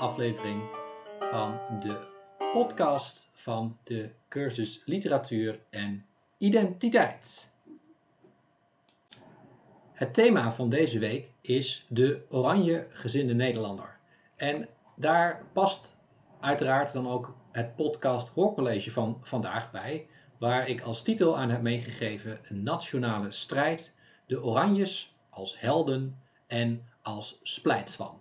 aflevering van de podcast van de cursus Literatuur en Identiteit. Het thema van deze week is de oranje gezinde Nederlander. En daar past uiteraard dan ook het podcast Hoorcollege van vandaag bij, waar ik als titel aan heb meegegeven nationale strijd, de Oranjes als helden en als splijtswan.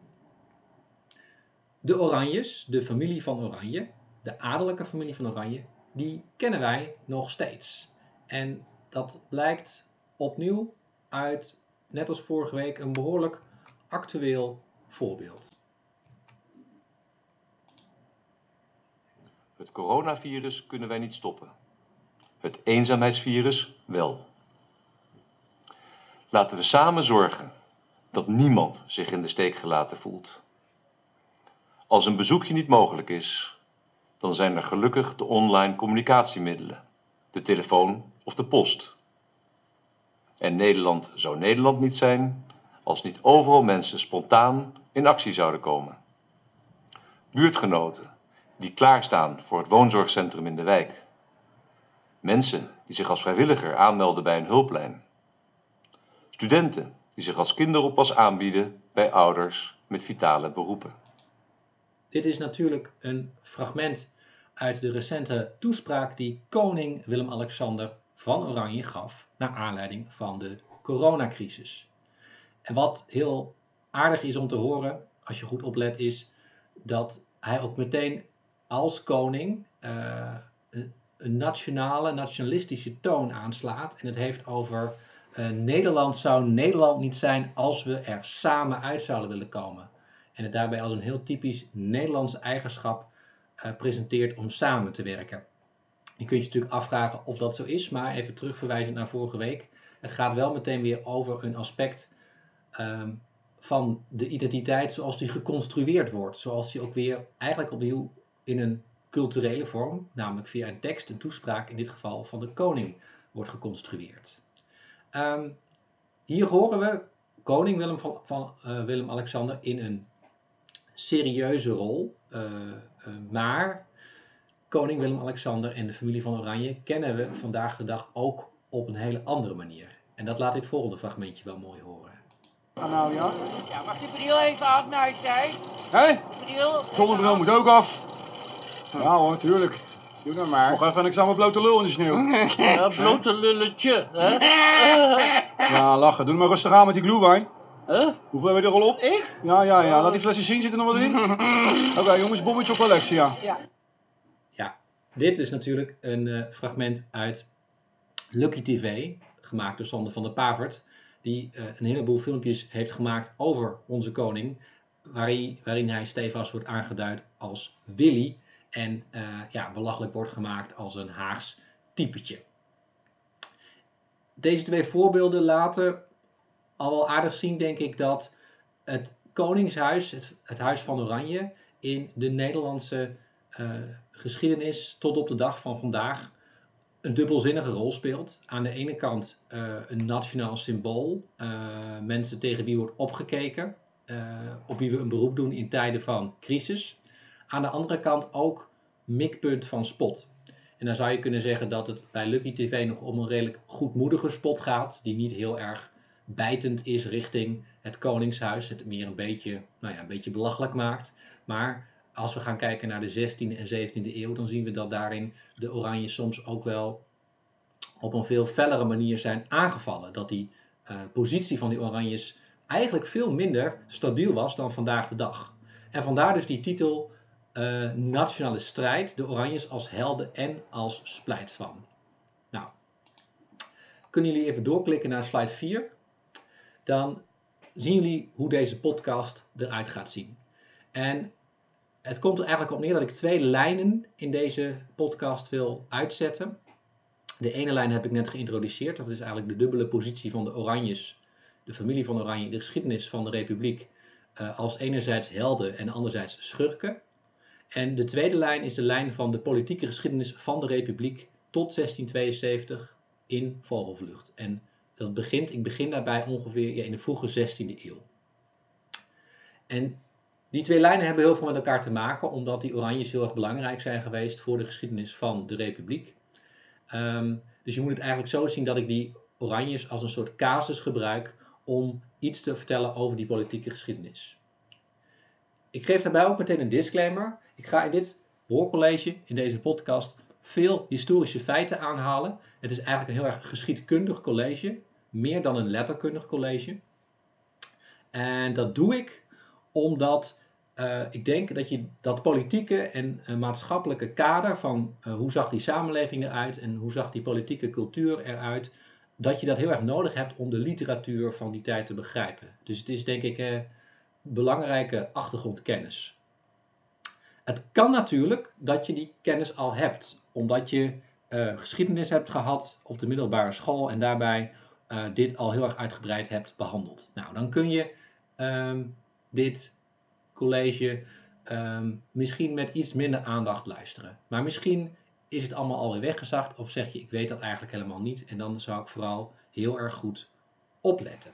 De Oranjes, de familie van Oranje, de adellijke familie van Oranje, die kennen wij nog steeds. En dat blijkt opnieuw uit, net als vorige week, een behoorlijk actueel voorbeeld. Het coronavirus kunnen wij niet stoppen. Het eenzaamheidsvirus wel. Laten we samen zorgen dat niemand zich in de steek gelaten voelt. Als een bezoekje niet mogelijk is, dan zijn er gelukkig de online communicatiemiddelen, de telefoon of de post. En Nederland zou Nederland niet zijn als niet overal mensen spontaan in actie zouden komen. Buurtgenoten die klaarstaan voor het woonzorgcentrum in de wijk. Mensen die zich als vrijwilliger aanmelden bij een hulplijn. Studenten die zich als kinderoppas aanbieden bij ouders met vitale beroepen. Dit is natuurlijk een fragment uit de recente toespraak die koning Willem-Alexander van Oranje gaf naar aanleiding van de coronacrisis. En wat heel aardig is om te horen, als je goed oplet, is dat hij ook meteen als koning uh, een nationale, nationalistische toon aanslaat. En het heeft over uh, Nederland zou Nederland niet zijn als we er samen uit zouden willen komen. En het daarbij als een heel typisch Nederlands eigenschap uh, presenteert om samen te werken. Je kunt je natuurlijk afvragen of dat zo is, maar even terugverwijzend naar vorige week. Het gaat wel meteen weer over een aspect um, van de identiteit zoals die geconstrueerd wordt. Zoals die ook weer eigenlijk opnieuw in een culturele vorm, namelijk via een tekst, een toespraak, in dit geval van de koning, wordt geconstrueerd. Um, hier horen we koning Willem van, van uh, Willem-Alexander in een serieuze rol, uh, uh, maar koning Willem-Alexander en de familie van Oranje kennen we vandaag de dag ook op een hele andere manier. En dat laat dit volgende fragmentje wel mooi horen. Ah, nou ja. Ja, mag die bril even af, Majesteit? Hé? Bril? Zonnebril moet ook af. Ja hoor, tuurlijk. Doe nou maar. Nog even en ik sta mijn blote lul in de sneeuw. Ja, blote lulletje, hè? Ja, lachen. Doe maar rustig aan met die glühwein. Huh? Hoeveel heb je er al op? Ik? Ja, ja, ja. Laat die flesjes zien. Zit er nog wat in? Oké, jongens. Bommetje op Alexia. Ja. Ja, dit is natuurlijk een uh, fragment uit Lucky TV, gemaakt door Sander van der Pavert, die uh, een heleboel filmpjes heeft gemaakt over onze koning, waarin, waarin hij stevast wordt aangeduid als Willy en uh, ja, belachelijk wordt gemaakt als een Haags typetje. Deze twee voorbeelden laten al wel aardig zien, denk ik, dat het Koningshuis, het, Huis van Oranje, in de Nederlandse uh, geschiedenis tot op de dag van vandaag een dubbelzinnige rol speelt. Aan de ene kant uh, een nationaal symbool, uh, mensen tegen wie wordt opgekeken, op wie we een beroep doen in tijden van crisis. Aan de andere kant ook mikpunt van spot. En dan zou je kunnen zeggen dat het bij Lucky TV nog om een redelijk goedmoedige spot gaat, die niet heel erg bijtend is richting het Koningshuis, het meer een beetje, nou ja, een beetje belachelijk maakt. Maar als we gaan kijken naar de 16e en 17e eeuw, dan zien we dat daarin de Oranjes soms ook wel op een veel fellere manier zijn aangevallen. Dat die uh, positie van die Oranjes eigenlijk veel minder stabiel was dan vandaag de dag. En vandaar dus die titel uh, Nationale Strijd, de Oranjes als helden en als splijtswan. Nou, kunnen jullie even doorklikken naar slide 4? Dan zien jullie hoe deze podcast eruit gaat zien. En het komt er eigenlijk op neer dat ik twee lijnen in deze podcast wil uitzetten. De ene lijn heb ik net geïntroduceerd. Dat is eigenlijk de dubbele positie van de Oranjes, de familie van Oranje, de geschiedenis van de Republiek. Uh, als enerzijds helden en anderzijds schurken. En de tweede lijn is de lijn van de politieke geschiedenis van de Republiek tot 1672 in vogelvlucht. En dat begint, ik begin daarbij ongeveer ja, in de vroege 16e eeuw. En die twee lijnen hebben heel veel met elkaar te maken, omdat die oranjes heel erg belangrijk zijn geweest voor de geschiedenis van de republiek. Ehm, dus je moet het eigenlijk zo zien dat ik die oranjes als een soort casus gebruik om iets te vertellen over die politieke geschiedenis. Ik geef daarbij ook meteen een disclaimer. Ik ga in dit hoorcollege, in deze podcast, veel historische feiten aanhalen. Het is eigenlijk een heel erg geschiedkundig college, meer dan een letterkundig college. En dat doe ik omdat uh, ik denk dat je dat politieke en uh, maatschappelijke kader van uh, hoe zag die samenleving eruit en hoe zag die politieke cultuur eruit, dat je dat heel erg nodig hebt om de literatuur van die tijd te begrijpen. Dus het is denk ik belangrijke achtergrondkennis. Het kan natuurlijk dat je die kennis al hebt, omdat je geschiedenis hebt gehad op de middelbare school en daarbij dit al heel erg uitgebreid hebt behandeld. Nou, dan kun je um, dit college um, misschien met iets minder aandacht luisteren. Maar misschien is het allemaal alweer weggezakt of zeg je ik weet dat eigenlijk helemaal niet en dan zou ik vooral heel erg goed opletten.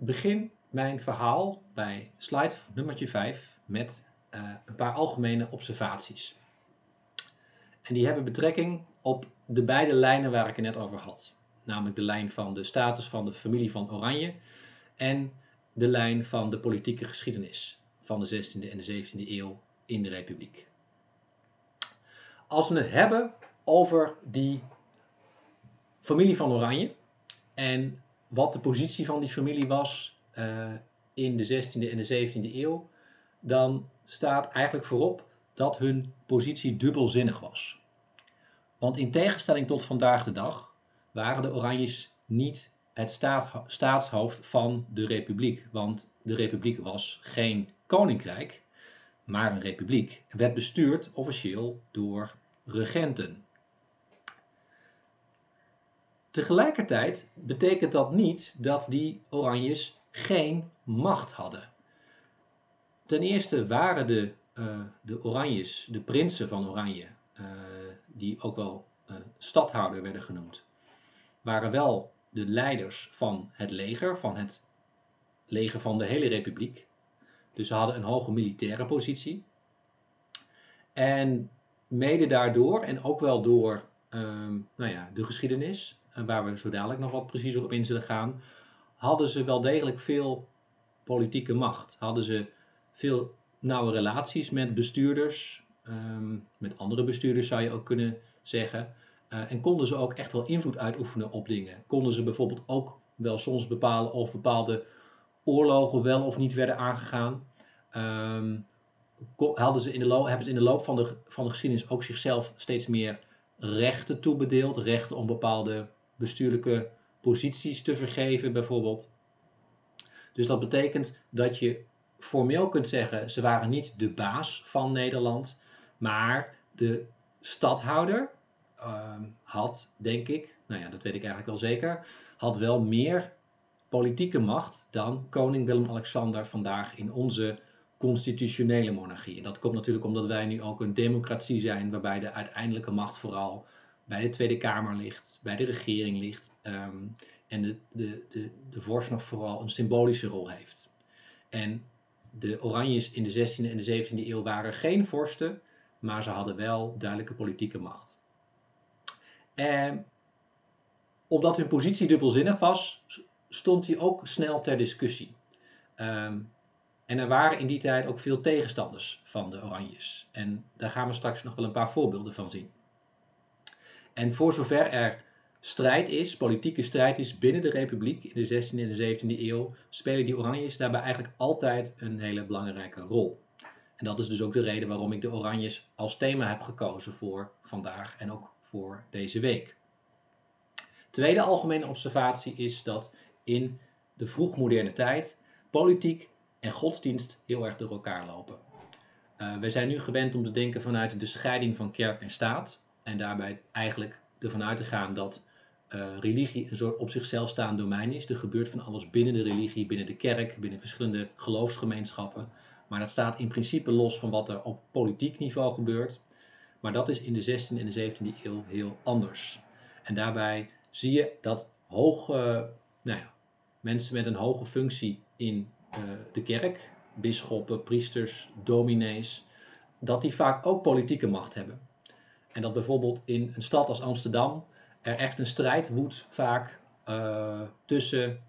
Begin mijn verhaal bij slide nummertje 5 met uh, een paar algemene observaties. En die hebben betrekking op de beide lijnen waar ik het net over had. Namelijk de lijn van de status van de familie van Oranje en de lijn van de politieke geschiedenis van de 16e en de 17e eeuw in de Republiek. Als we het hebben over die familie van Oranje en wat de positie van die familie was uh, in de 16e en de 17e eeuw, dan staat eigenlijk voorop dat hun positie dubbelzinnig was. Want in tegenstelling tot vandaag de dag waren de Oranjes niet het staat, staatshoofd van de republiek. Want de republiek was geen koninkrijk, maar een republiek. Het werd bestuurd officieel door regenten. Tegelijkertijd betekent dat niet dat die Oranjes geen macht hadden. Ten eerste waren de, uh, de Oranjes, de prinsen van Oranje, uh, die ook wel uh, stadhouder werden genoemd, waren wel de leiders van het leger, van het leger van de hele republiek. Dus ze hadden een hoge militaire positie. En mede daardoor, en ook wel door um, nou ja, de geschiedenis, waar we zo dadelijk nog wat preciezer op in zullen gaan, hadden ze wel degelijk veel politieke macht. Hadden ze veel nauwe relaties met bestuurders, ehm, met andere bestuurders zou je ook kunnen zeggen. Uh, en konden ze ook echt wel invloed uitoefenen op dingen. Konden ze bijvoorbeeld ook wel soms bepalen of bepaalde oorlogen wel of niet werden aangegaan. Um, hadden ze in de loop, hebben ze in de loop van de, van de geschiedenis ook zichzelf steeds meer rechten toebedeeld. Rechten om bepaalde bestuurlijke posities te vergeven, bijvoorbeeld. Dus dat betekent dat je formeel kunt zeggen, ze waren niet de baas van Nederland, maar de stadhouder uh, had, denk ik, nou ja, dat weet ik eigenlijk wel zeker, had wel meer politieke macht dan koning Willem-Alexander vandaag in onze constitutionele monarchie. En dat komt natuurlijk omdat wij nu ook een democratie zijn, waarbij de uiteindelijke macht vooral bij de Tweede Kamer ligt, bij de regering ligt. Ehm, en de, de, de, de vorst nog vooral een symbolische rol heeft. En de Oranjes in de 16e en de 17e eeuw waren geen vorsten, maar ze hadden wel duidelijke politieke macht. En omdat hun positie dubbelzinnig was, stond die ook snel ter discussie. Um, en er waren in die tijd ook veel tegenstanders van de Oranjes. En daar gaan we straks nog wel een paar voorbeelden van zien. En voor zover er strijd is, politieke strijd is binnen de republiek in de 16e en de 17e eeuw, spelen die Oranjes daarbij eigenlijk altijd een hele belangrijke rol. En dat is dus ook de reden waarom ik de Oranjes als thema heb gekozen voor vandaag en ook voor deze week. Tweede algemene observatie is dat in de vroegmoderne tijd politiek en godsdienst heel erg door elkaar lopen. Uh, we zijn nu gewend om te denken vanuit de scheiding van kerk en staat. En daarbij eigenlijk ervan uit te gaan dat uh, religie een soort op zichzelf staand domein is. Er gebeurt van alles binnen de religie, binnen de kerk, binnen verschillende geloofsgemeenschappen. Maar dat staat in principe los van wat er op politiek niveau gebeurt. Maar dat is in de 16e en de 17e eeuw heel anders. En daarbij zie je dat hoge, nou ja, mensen met een hoge functie in uh, de kerk, bisschoppen, priesters, dominees, dat die vaak ook politieke macht hebben. En dat bijvoorbeeld in een stad als Amsterdam er echt een strijd woedt vaak uh, tussen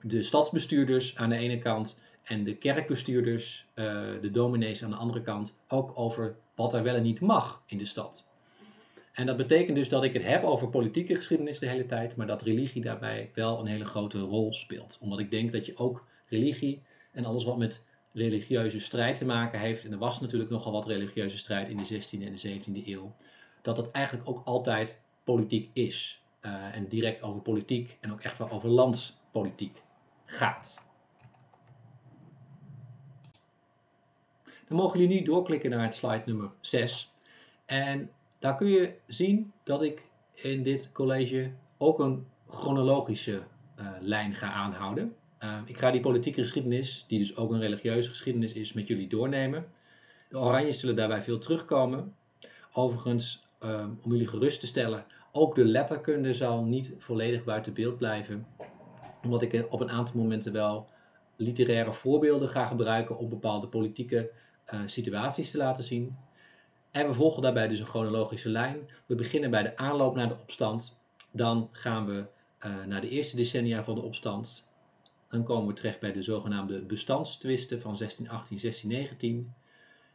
de stadsbestuurders aan de ene kant en de kerkbestuurders, uh, de dominees aan de andere kant, ook over wat er wel en niet mag in de stad. En dat betekent dus dat ik het heb over politieke geschiedenis de hele tijd, maar dat religie daarbij wel een hele grote rol speelt. Omdat ik denk dat je ook religie en alles wat met religieuze strijd te maken heeft, en er was natuurlijk nogal wat religieuze strijd in de 16e en de 17e eeuw, dat dat eigenlijk ook altijd politiek is. Uh, en direct over politiek en ook echt wel over landspolitiek gaat. Dan mogen jullie nu doorklikken naar het slide nummer 6. En daar kun je zien dat ik in dit college ook een chronologische uh, lijn ga aanhouden. Uh, ik ga die politieke geschiedenis, die dus ook een religieuze geschiedenis is, met jullie doornemen. De Oranjes zullen daarbij veel terugkomen. Overigens, um, om jullie gerust te stellen, ook de letterkunde zal niet volledig buiten beeld blijven. Omdat ik op een aantal momenten wel literaire voorbeelden ga gebruiken om bepaalde politieke uh, situaties te laten zien. En we volgen daarbij dus een chronologische lijn. We beginnen bij de aanloop naar de opstand. Dan gaan we uh, naar de eerste decennia van de opstand. Dan komen we terecht bij de zogenaamde bestandstwisten van 1618, 1619.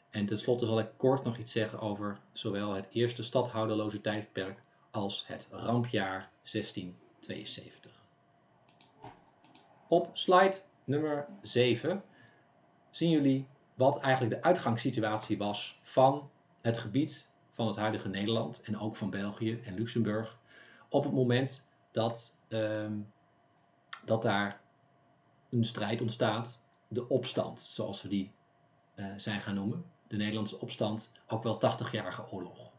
En tenslotte zal ik kort nog iets zeggen over zowel het eerste stadhouderloze tijdperk als het rampjaar 1672. Op slide nummer 7 zien jullie wat eigenlijk de uitgangssituatie was van het gebied van het huidige Nederland en ook van België en Luxemburg op het moment dat, um, dat daar een strijd ontstaat, de opstand, zoals we die uh, zijn gaan noemen, de Nederlandse opstand, ook wel 80-jarige oorlog.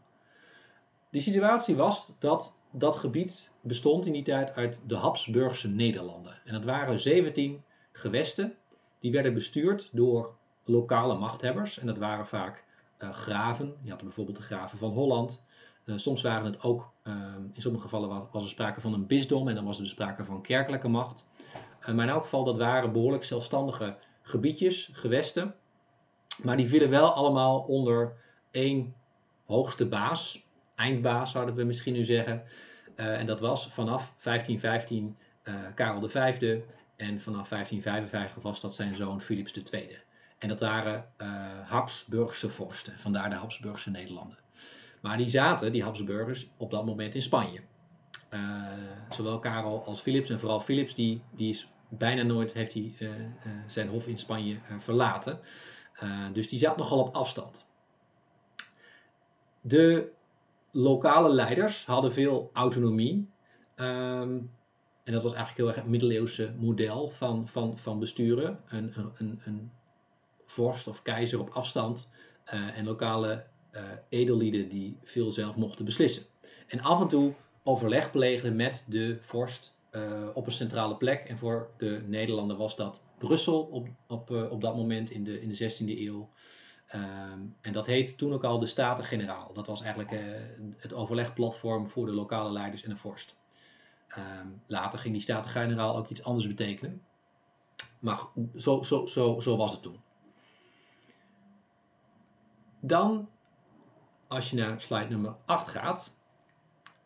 De situatie was dat dat gebied bestond in die tijd uit de Habsburgse Nederlanden. En dat waren 17 gewesten, die werden bestuurd door lokale machthebbers. En dat waren vaak uh, graven. Je had bijvoorbeeld de graven van Holland. Uh, soms waren het ook, uh, in sommige gevallen was, was, er sprake van een bisdom en dan was er sprake van kerkelijke macht. Maar in elk geval, dat waren behoorlijk zelfstandige gebiedjes, gewesten. Maar die vielen wel allemaal onder één hoogste baas, eindbaas zouden we misschien nu zeggen. en dat was vanaf 1515 Karel V en vanaf 1555 was dat zijn zoon Philips II. En dat waren uh, Habsburgse vorsten, vandaar de Habsburgse Nederlanden. Maar die zaten, die Habsburgers, op dat moment in Spanje. Uh, zowel Karel als Philips, en vooral Philips, die, die is bijna nooit heeft hij, uh, zijn hof in Spanje verlaten. dus die zat nogal op afstand. De lokale leiders hadden veel autonomie. Um, en dat was eigenlijk heel erg het middeleeuwse model van, van, van besturen. Een, een, een vorst of keizer op afstand en lokale uh, edellieden die veel zelf mochten beslissen. En af en toe overleg plegen met de vorst uh, op een centrale plek. En voor de Nederlanden was dat Brussel op, op, op dat moment in de, in de 16e eeuw. Um, en dat heet toen ook al de Staten-Generaal. Dat was eigenlijk het overlegplatform voor de lokale leiders en de vorst. Um, later ging die Staten-Generaal ook iets anders betekenen. Maar zo, zo, zo, zo was het toen. Dan, als je naar slide nummer 8 gaat,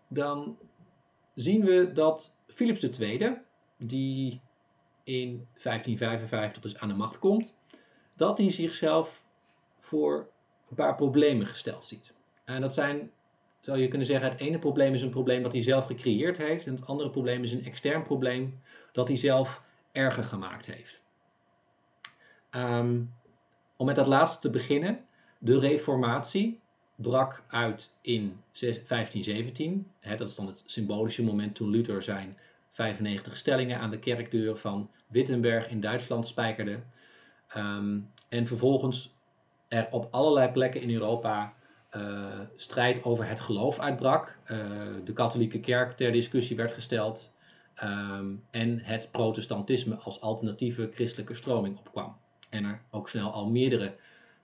dan zien we dat Philips II, die in 1555 dus aan de macht komt, dat hij zichzelf voor een paar problemen gesteld ziet. En dat zijn, zou je kunnen zeggen, het ene probleem is een probleem dat hij zelf gecreëerd heeft en het andere probleem is een extern probleem dat hij zelf erger gemaakt heeft. Um, om met dat laatste te beginnen, de reformatie brak uit in 1517. dat is dan het symbolische moment toen Luther zijn 95 stellingen aan de kerkdeur van Wittenberg in Duitsland spijkerde. Ehm, en vervolgens er op allerlei plekken in Europa uh, strijd over het geloof uitbrak. Uh, de katholieke kerk ter discussie werd gesteld. Um, en het protestantisme als alternatieve christelijke stroming opkwam. En er ook snel al meerdere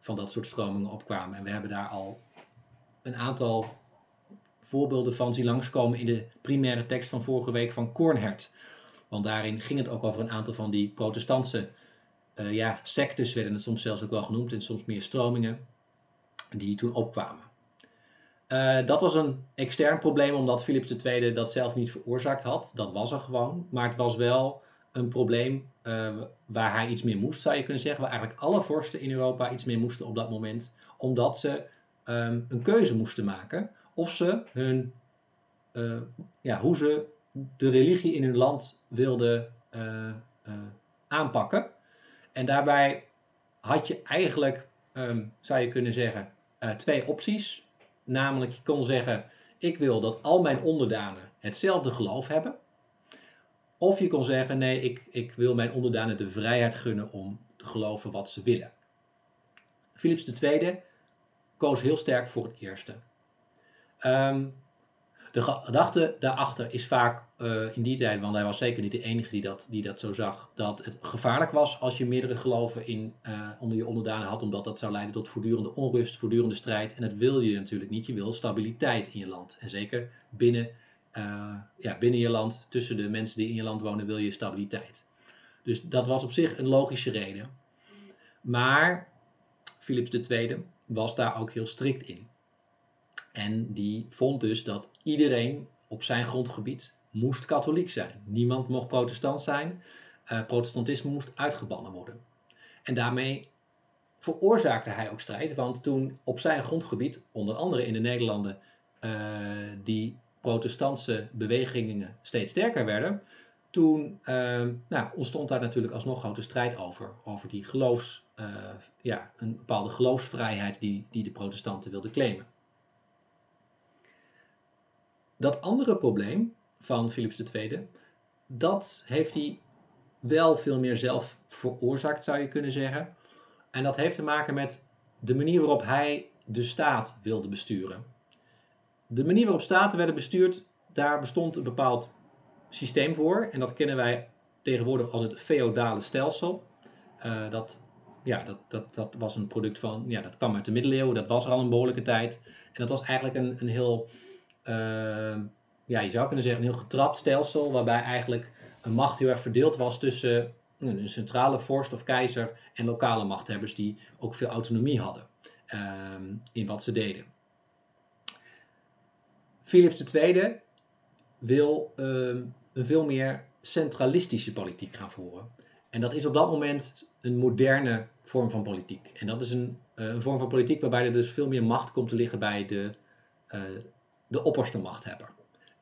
van dat soort stromingen opkwamen. En we hebben daar al een aantal voorbeelden van zien langskomen in de primaire tekst van vorige week van Kornhert. Want daarin ging het ook over een aantal van die protestantse uh, ja, sectes, werden het soms zelfs ook wel genoemd, en soms meer stromingen, die toen opkwamen. Uh, dat was een extern probleem, omdat Philips II dat zelf niet veroorzaakt had. Dat was er gewoon. Maar het was wel een probleem uh, waar hij iets meer moest, zou je kunnen zeggen. Waar eigenlijk alle vorsten in Europa iets meer moesten op dat moment. Omdat ze um, een keuze moesten maken of ze hun, uh, ja, hoe ze de religie in hun land wilden aanpakken. En daarbij had je eigenlijk, um, zou je kunnen zeggen, twee opties. Namelijk, je kon zeggen: Ik wil dat al mijn onderdanen hetzelfde geloof hebben. Of je kon zeggen: Nee, ik, ik wil mijn onderdanen de vrijheid gunnen om te geloven wat ze willen. Philips II koos heel sterk voor het eerste. Um, de gedachte daarachter is vaak uh, in die tijd, want hij was zeker niet de enige die dat, die dat zo zag, dat het gevaarlijk was als je meerdere geloven in, uh, onder je onderdanen had, omdat dat zou leiden tot voortdurende onrust, voortdurende strijd. En dat wil je natuurlijk niet. Je wil stabiliteit in je land. En zeker binnen, uh, ja, binnen je land, tussen de mensen die in je land wonen, wil je stabiliteit. Dus dat was op zich een logische reden. Maar Philips II was daar ook heel strikt in. En die vond dus dat iedereen op zijn grondgebied moest katholiek zijn. Niemand mocht protestant zijn. Uh, protestantisme moest uitgebannen worden. En daarmee veroorzaakte hij ook strijd, want toen op zijn grondgebied, onder andere in de Nederlanden, uh, die protestantse bewegingen steeds sterker werden, toen uh, nou, ontstond daar natuurlijk alsnog grote strijd over. Over die geloofs, ja, een bepaalde geloofsvrijheid die, die de protestanten wilden claimen. Dat andere probleem van Philips II, dat heeft hij wel veel meer zelf veroorzaakt, zou je kunnen zeggen. En dat heeft te maken met de manier waarop hij de staat wilde besturen. De manier waarop staten werden bestuurd, daar bestond een bepaald systeem voor. En dat kennen wij tegenwoordig als het feodale stelsel. Uh, dat, ja, dat, dat, dat was een product van, ja, dat kwam uit de middeleeuwen, dat was al een behoorlijke tijd. En dat was eigenlijk een, een heel uh, ja, je zou kunnen zeggen een heel getrapt stelsel, waarbij eigenlijk een macht heel erg verdeeld was tussen een centrale vorst of keizer en lokale machthebbers die ook veel autonomie hadden uh, in wat ze deden. Philips II wil uh, een veel meer centralistische politiek gaan voeren. En dat is op dat moment een moderne vorm van politiek. En dat is een, uh, een vorm van politiek waarbij er dus veel meer macht komt te liggen bij de, uh, de opperste machthebber.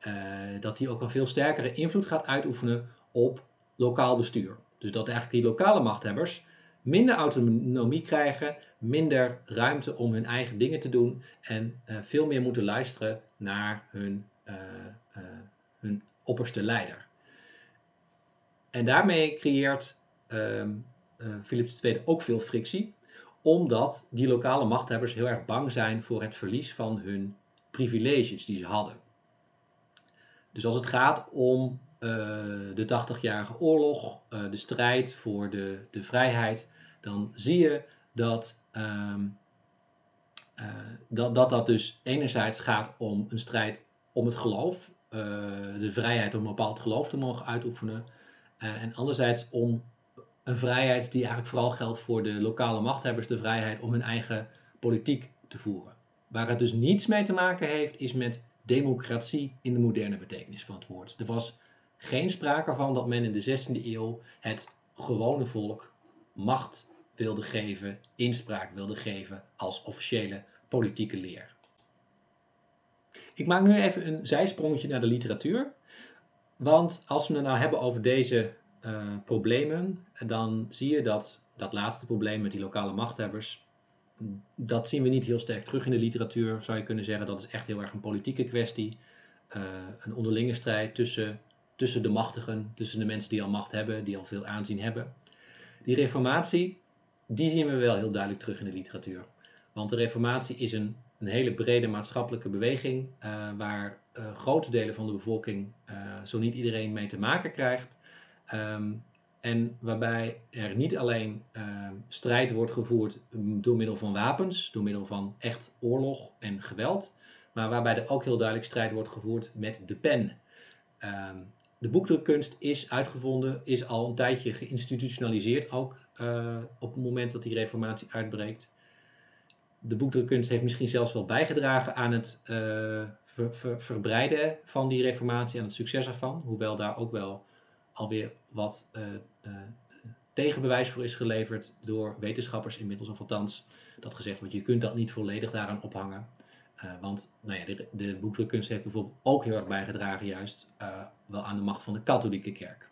Uh, dat die ook een veel sterkere invloed gaat uitoefenen op lokaal bestuur. Dus dat eigenlijk die lokale machthebbers minder autonomie krijgen, minder ruimte om hun eigen dingen te doen en veel meer moeten luisteren naar hun, hun opperste leider. En daarmee creëert ehm, Philips II ook veel frictie, omdat die lokale machthebbers heel erg bang zijn voor het verlies van hun privileges die ze hadden. Dus als het gaat om uh, de 80-jarige oorlog, uh, de strijd voor de, de vrijheid, dan zie je dat, um, uh, dat, dat dat dus enerzijds gaat om een strijd om het geloof, de vrijheid om een bepaald geloof te mogen uitoefenen, en anderzijds om een vrijheid die eigenlijk vooral geldt voor de lokale machthebbers, de vrijheid om hun eigen politiek te voeren. Waar het dus niets mee te maken heeft, is met democratie in de moderne betekenis van het woord. Er was geen sprake van dat men in de 16e eeuw het gewone volk macht wilde geven, inspraak wilde geven als officiële politieke leer. Ik maak nu even een zijsprongetje naar de literatuur. Want als we het nou hebben over deze uh, problemen, dan zie je dat dat laatste probleem met die lokale machthebbers dat zien we niet heel sterk terug in de literatuur, zou je kunnen zeggen. Dat is echt heel erg een politieke kwestie. Uh, een onderlinge strijd tussen, tussen de machtigen, tussen de mensen die al macht hebben, die al veel aanzien hebben. Die reformatie die zien we wel heel duidelijk terug in de literatuur. Want de Reformatie is een, een hele brede maatschappelijke beweging uh, waar uh, grote delen van de bevolking, uh, zo niet iedereen, mee te maken krijgt. Um, en waarbij er niet alleen ehm, strijd wordt gevoerd door middel van wapens, door middel van echt oorlog en geweld, maar waarbij er ook heel duidelijk strijd wordt gevoerd met de pen. Um, de boekdrukkunst is uitgevonden, is al een tijdje geïnstitutionaliseerd, ook op het moment dat die reformatie uitbreekt. De boekdrukkunst heeft misschien zelfs wel bijgedragen aan het ver, verbreiden van die reformatie en het succes ervan, hoewel daar ook wel alweer wat uh, tegenbewijs voor is geleverd door wetenschappers inmiddels, of althans dat gezegd wordt, je kunt dat niet volledig daaraan ophangen. Want nou ja, de, de boekdrukkunst heeft bijvoorbeeld ook heel erg bijgedragen juist wel aan de macht van de katholieke kerk.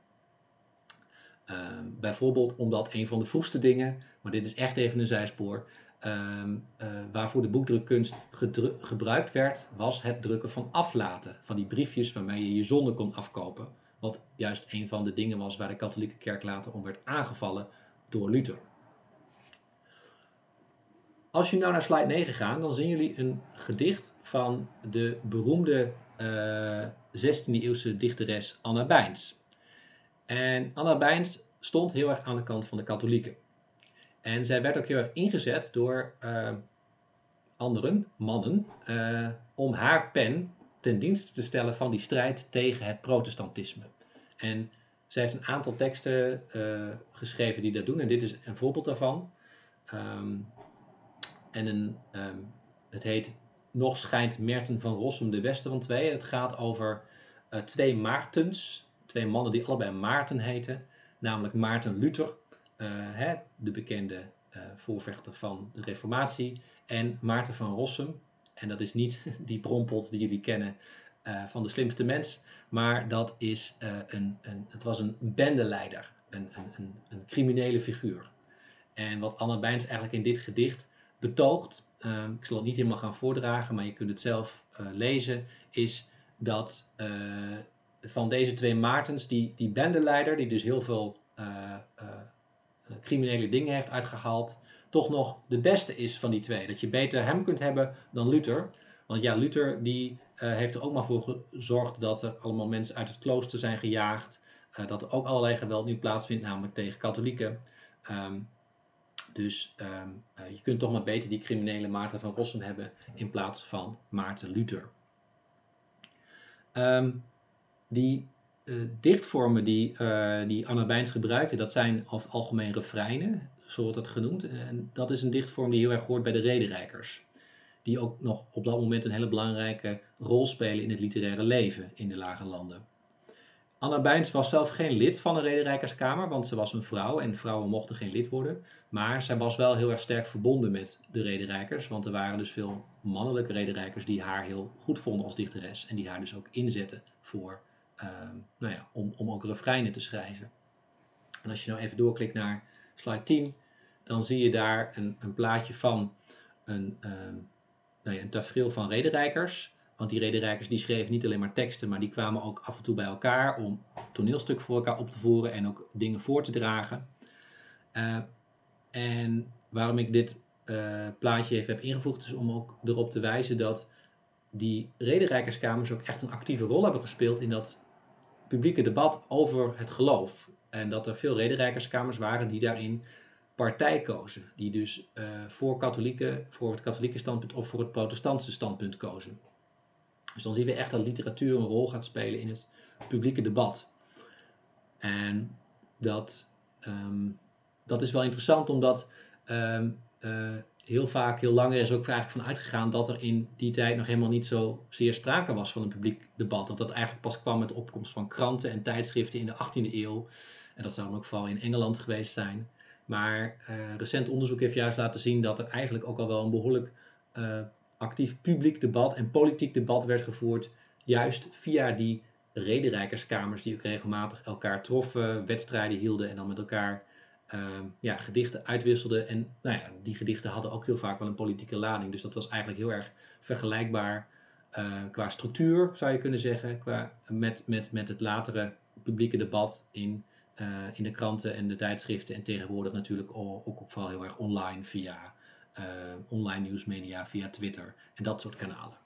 Bijvoorbeeld omdat een van de vroegste dingen, maar dit is echt even een zijspoor, ehm, waarvoor de boekdrukkunst gebruikt werd, was het drukken van aflaten. Van die briefjes waarmee je je zonde kon afkopen. Wat juist een van de dingen was waar de katholieke kerk later om werd aangevallen door Luther. Als je nou naar slide 9 gaat, dan zien jullie een gedicht van de beroemde uh, 16e eeuwse dichteres Anna Bijns. En Anna Bijns stond heel erg aan de kant van de katholieken. En zij werd ook heel erg ingezet door uh, anderen, mannen, uh, om haar pen ten dienste te stellen van die strijd tegen het protestantisme. En zij heeft een aantal teksten uh, geschreven die dat doen, en dit is een voorbeeld daarvan. Um, en een, um, het heet Nog schijnt Merten van Rossum de beste van twee. Het gaat over uh, twee Maartens, twee mannen die allebei Maarten heten. Namelijk Maarten Luther, hè, de bekende uh, voorvechter van de Reformatie. En Maarten van Rossum, en dat is niet die brompot die jullie kennen van de slimste mens. Maar dat is een, een, het was een bendeleider, een, een, een, criminele figuur. En wat Anne Bijns eigenlijk in dit gedicht betoogt, uh, ik zal het niet helemaal gaan voordragen, maar je kunt het zelf lezen, is dat van deze twee Maartens, die, die bendeleider, die dus heel veel eh, criminele dingen heeft uitgehaald, toch nog de beste is van die twee. Dat je beter hem kunt hebben dan Luther. Want ja, Luther die heeft er ook maar voor gezorgd dat er allemaal mensen uit het klooster zijn gejaagd. dat er ook allerlei geweld nu plaatsvindt, namelijk tegen katholieken. Um, dus uh, je kunt toch maar beter die criminele Maarten van Rossum hebben in plaats van Maarten Luther. Um, die dichtvormen die, uh, die Anna Bijns gebruikte, dat zijn het algemeen refreinen, zo wordt het genoemd. En dat is een dichtvorm die heel erg hoort bij de rederijkers. Die ook nog op dat moment een hele belangrijke rol spelen in het literaire leven in de lage landen. Anna Bijns was zelf geen lid van de Rederijkerskamer, want ze was een vrouw en vrouwen mochten geen lid worden. Maar zij was wel heel erg sterk verbonden met de rederijkers, want er waren dus veel mannelijke rederijkers die haar heel goed vonden als dichteres en die haar dus ook inzetten voor, nou ja, om, om ook refreinen te schrijven. En als je nou even doorklikt naar slide 10, dan zie je daar een, een plaatje van een, uh, nou ja, een tafereel van rederijkers. Want die rederijkers die schreven niet alleen maar teksten, maar die kwamen ook af en toe bij elkaar om toneelstuk voor elkaar op te voeren en ook dingen voor te dragen. Uh, en waarom ik dit uh, plaatje even heb ingevoegd, is om ook erop te wijzen dat die rederijkerskamers ook echt een actieve rol hebben gespeeld in dat publieke debat over het geloof. En dat er veel rederijkerskamers waren die daarin partij kozen. Die dus uh, voor, katholieken, voor het katholieke standpunt of voor het protestantse standpunt kozen. Dus dan zien we echt dat literatuur een rol gaat spelen in het publieke debat. En dat, um, dat is wel interessant omdat um, uh, heel vaak, heel lang is ook eigenlijk van uitgegaan dat er in die tijd nog helemaal niet zo zeer sprake was van een publiek debat. Dat dat eigenlijk pas kwam met de opkomst van kranten en tijdschriften in de 18e eeuw. En dat zou dan ook vooral in Engeland geweest zijn. Maar uh, recent onderzoek heeft juist laten zien dat er eigenlijk ook al wel een behoorlijk uh, actief publiek debat en politiek debat werd gevoerd, juist via die rederijkerskamers die ook regelmatig elkaar troffen, wedstrijden hielden en dan met elkaar ja, gedichten uitwisselden. En nou ja, die gedichten hadden ook heel vaak wel een politieke lading, dus dat was eigenlijk heel erg vergelijkbaar uh, qua structuur, zou je kunnen zeggen, qua, met, met, met het latere publieke debat in in de kranten en de tijdschriften en tegenwoordig natuurlijk ook, ook heel erg online via online nieuwsmedia, via Twitter en dat soort kanalen.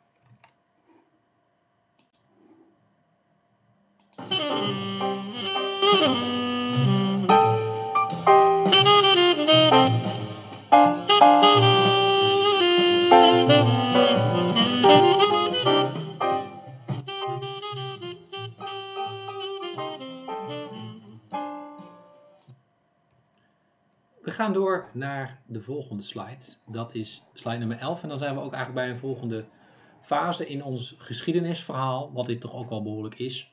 Gaan door naar de volgende slide. Dat is slide nummer 11. En dan zijn we ook eigenlijk bij een volgende fase in ons geschiedenisverhaal, wat dit toch ook wel behoorlijk is.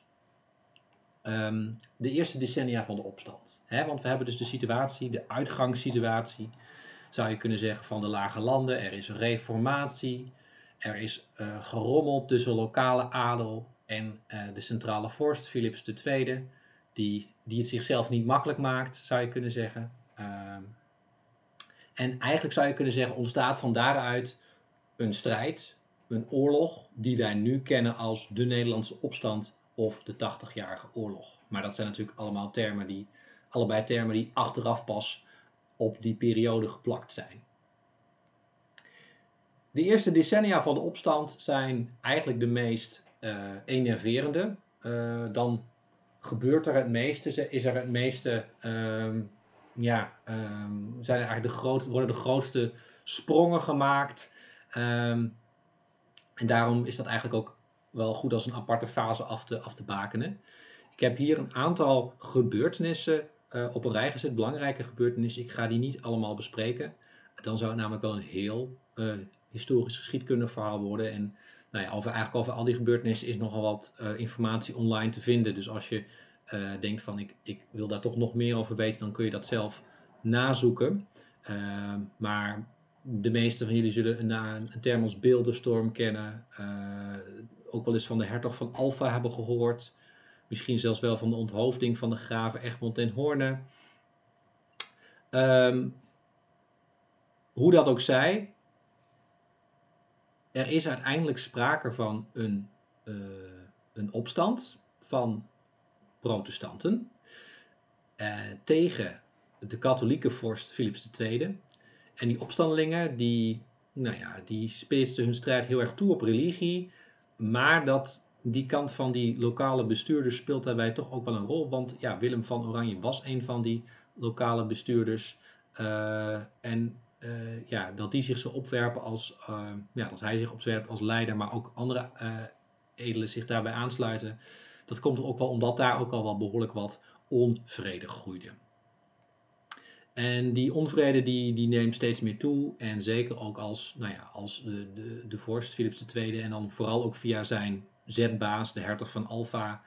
Ehm, de eerste decennia van de opstand. want we hebben dus de situatie, de uitgangssituatie, zou je kunnen zeggen, van de lage landen. Er is reformatie, er is uh, gerommeld tussen lokale adel en uh, de centrale vorst, Philips II, die, die het zichzelf niet makkelijk maakt, zou je kunnen zeggen. Ehm, en eigenlijk zou je kunnen zeggen, ontstaat van daaruit een strijd, een oorlog, die wij nu kennen als de Nederlandse opstand of de 80-jarige oorlog. Maar dat zijn natuurlijk allemaal termen die, allebei termen die achteraf pas op die periode geplakt zijn. De eerste decennia van de opstand zijn eigenlijk de meest uh, enerverende. Uh, dan gebeurt er het meeste, is er het meeste, uh, ja, um, zijn eigenlijk de grootste, worden de grootste sprongen gemaakt. Um, en daarom is dat eigenlijk ook wel goed als een aparte fase af te, af te bakenen. Ik heb hier een aantal gebeurtenissen uh, op een rij gezet, belangrijke gebeurtenissen. Ik ga die niet allemaal bespreken. Dan zou het namelijk wel een heel uh, historisch geschiedkundig verhaal worden. En nou ja, over, eigenlijk over al die gebeurtenissen is nogal wat uh, informatie online te vinden. Dus als je denkt van ik, ik wil daar toch nog meer over weten, dan kun je dat zelf nazoeken. maar de meeste van jullie zullen een, een term als beeldenstorm kennen ook wel eens van de hertog van Alfa hebben gehoord. Misschien zelfs wel van de onthoofding van de graven Egmond en Hoorne. Um, hoe dat ook zij, er is uiteindelijk sprake van een, uh, een opstand van protestanten uh, tegen de katholieke vorst Philips II. En die opstandelingen die, nou ja, die spitsten hun strijd heel erg toe op religie. Maar dat, die kant van die lokale bestuurders speelt daarbij toch ook wel een rol. Want ja, Willem van Oranje was een van die lokale bestuurders. Uh, en uh, ja, dat die zich zo opwerpen als, ja, dat hij zich opwerpt als leider, maar ook andere edelen zich daarbij aansluiten. Dat komt ook wel omdat daar ook al wel behoorlijk wat onvrede groeide. En die onvrede die, die neemt steeds meer toe. En zeker ook als, nou ja, als de, de, de vorst Philips II en dan vooral ook via zijn zetbaas, de hertog van Alfa,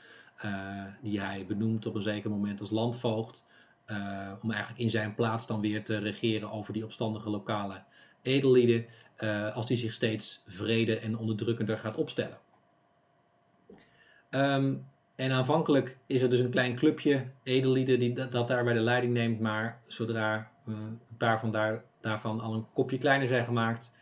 uh, die hij benoemt op een zeker moment als landvoogd. Uh, om eigenlijk in zijn plaats dan weer te regeren over die opstandige lokale edellieden. Als die zich steeds vrede en onderdrukkender gaat opstellen. Um, en aanvankelijk is er dus een klein clubje edellieden die dat, dat daarbij de leiding neemt. Maar zodra uh, een paar van daar, daarvan al een kopje kleiner zijn gemaakt,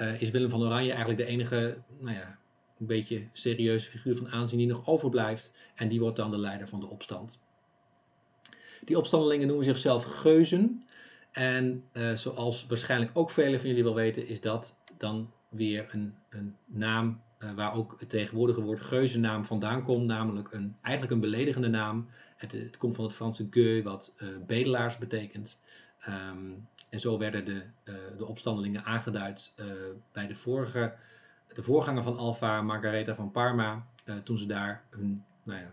uh, is Willem van Oranje eigenlijk de enige, nou ja, een beetje serieuze figuur van aanzien die nog overblijft. En die wordt dan de leider van de opstand. Die opstandelingen noemen zichzelf geuzen. En uh, zoals waarschijnlijk ook velen van jullie wel weten, is dat dan weer een, een naam uh, waar ook het tegenwoordige woord geuzennaam vandaan komt, namelijk een, eigenlijk een beledigende naam. Het, het komt van het Franse gueux, wat uh, bedelaars betekent. Um, en zo werden de, uh, de opstandelingen aangeduid bij de, vorige, de voorganger van Alfa, Margaretha van Parma, toen ze daar hun, nou ja,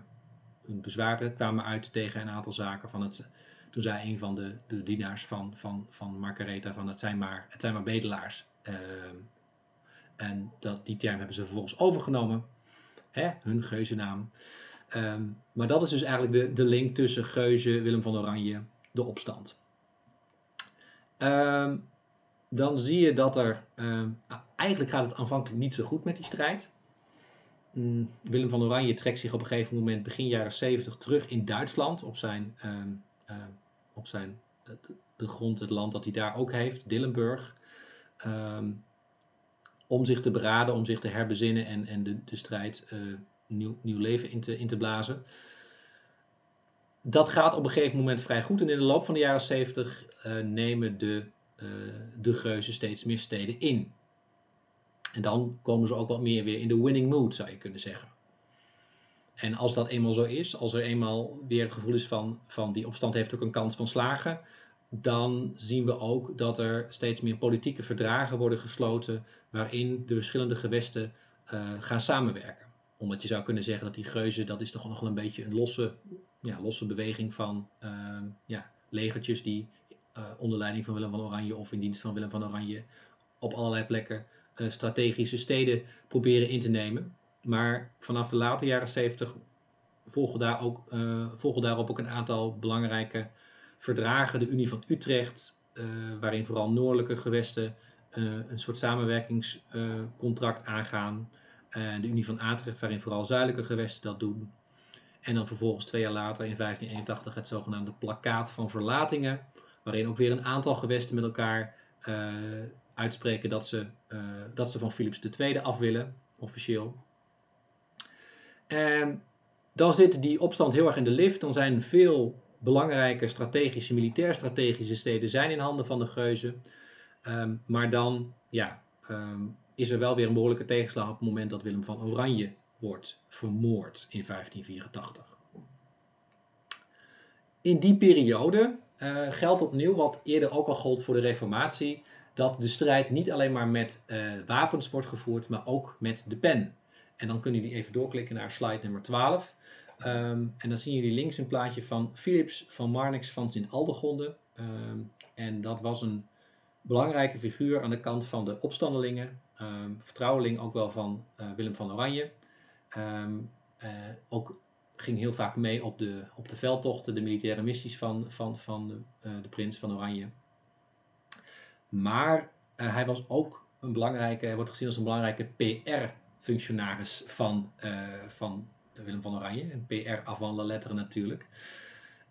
hun bezwaren kwamen uit tegen een aantal zaken. Van het, toen zei een van de, de dienaars van, van, van Margaretha van het zijn maar, het zijn maar bedelaars. Ehm, en dat, die term hebben ze vervolgens overgenomen, hè, hun geuzennaam. Um, maar dat is dus eigenlijk de, de link tussen Geuze, Willem van Oranje, de opstand. Um, dan zie je dat er, um, eigenlijk gaat het aanvankelijk niet zo goed met die strijd. Mm, Willem van Oranje trekt zich op een gegeven moment begin jaren 70 terug in Duitsland op zijn, op zijn de grond, het land dat hij daar ook heeft, Dillenburg. Om zich te beraden, om zich te herbezinnen en, en de, de strijd uh, nieuw, nieuw leven in te, in te blazen. dat gaat op een gegeven moment vrij goed. En in de loop van de jaren 70 uh, nemen de, uh, de geuzen steeds meer steden in. En dan komen ze ook wat meer weer in de winning mood, zou je kunnen zeggen. En als dat eenmaal zo is, als er eenmaal weer het gevoel is van, van die opstand heeft ook een kans van slagen, dan zien we ook dat er steeds meer politieke verdragen worden gesloten waarin de verschillende gewesten uh, gaan samenwerken. Omdat je zou kunnen zeggen dat die geuzen, dat is toch nog wel een beetje een losse, ja, losse beweging van uh, ja, legertjes die uh, onder leiding van Willem van Oranje of in dienst van Willem van Oranje op allerlei plekken uh, strategische steden proberen in te nemen. Maar vanaf de late jaren 70 volgen, daar ook, volgen daarop ook een aantal belangrijke verdragen. De Unie van Utrecht, waarin vooral noordelijke gewesten een soort samenwerkingscontract aangaan. de Unie van Atrecht, waarin vooral zuidelijke gewesten dat doen. En dan vervolgens twee jaar later in 1581 het zogenaamde plakkaat van verlatingen, waarin ook weer een aantal gewesten met elkaar uitspreken dat ze, dat ze van Philips II af willen, officieel. En dan zit die opstand heel erg in de lift. Dan zijn veel belangrijke strategische, militair-strategische steden zijn in handen van de geuzen. Um, maar dan ja, um, is er wel weer een behoorlijke tegenslag op het moment dat Willem van Oranje wordt vermoord in 1584. In die periode uh, geldt opnieuw wat eerder ook al gold voor de Reformatie, dat de strijd niet alleen maar met uh, wapens wordt gevoerd, maar ook met de pen. En dan kunnen jullie even doorklikken naar slide nummer 12. Um, en dan zien jullie links een plaatje van Philips van Marnix van Sint-Aldegonde. Um, en dat was een belangrijke figuur aan de kant van de opstandelingen. Um, vertrouweling ook wel van uh, Willem van Oranje. Uh, ook ging heel vaak mee op de, op de veldtochten, de militaire missies van, van, van de, uh, de prins van Oranje. Maar hij was ook een belangrijke, hij wordt gezien als een belangrijke PR-functionaris van, van Willem van Oranje. Een PR avant la natuurlijk.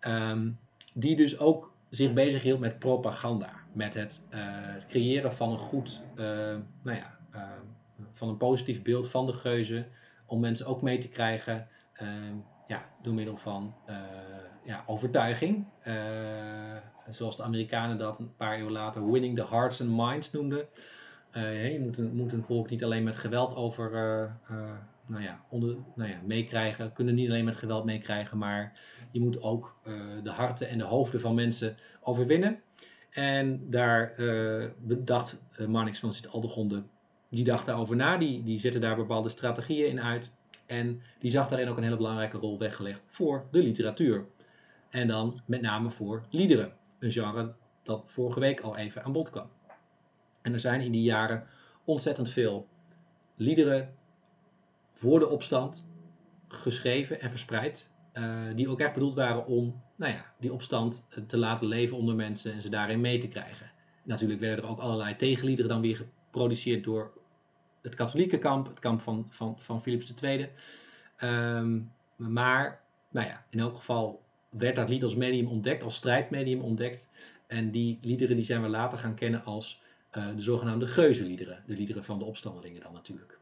Um, die dus ook zich bezig hield met propaganda. Met het, het creëren van een goed, nou ja, van een positief beeld van de geuzen om mensen ook mee te krijgen uh, ja, door middel van ja, overtuiging. Zoals de Amerikanen dat een paar eeuwen later winning the hearts and minds noemden. Je moet een, volk niet alleen met geweld over, nou ja, onder, nou ja, meekrijgen, kunnen niet alleen met geweld meekrijgen, maar je moet ook de harten en de hoofden van mensen overwinnen. En daar bedacht Marnix van Sint-Aldegonde die dacht daarover na, die, die zette daar bepaalde strategieën in uit. En die zag daarin ook een hele belangrijke rol weggelegd voor de literatuur. En dan met name voor liederen, een genre dat vorige week al even aan bod kwam. En er zijn in die jaren ontzettend veel liederen voor de opstand geschreven en verspreid. Uh, die ook echt bedoeld waren om nou ja, die opstand te laten leven onder mensen en ze daarin mee te krijgen. Natuurlijk werden er ook allerlei tegenliederen dan weer geproduceerd door het katholieke kamp, het kamp van, van, van Philips II. Um, maar nou ja, in elk geval werd dat lied als medium ontdekt, als strijdmedium ontdekt. En die liederen die zijn we later gaan kennen als uh, de zogenaamde geuzenliederen. De liederen van de opstandelingen dan natuurlijk.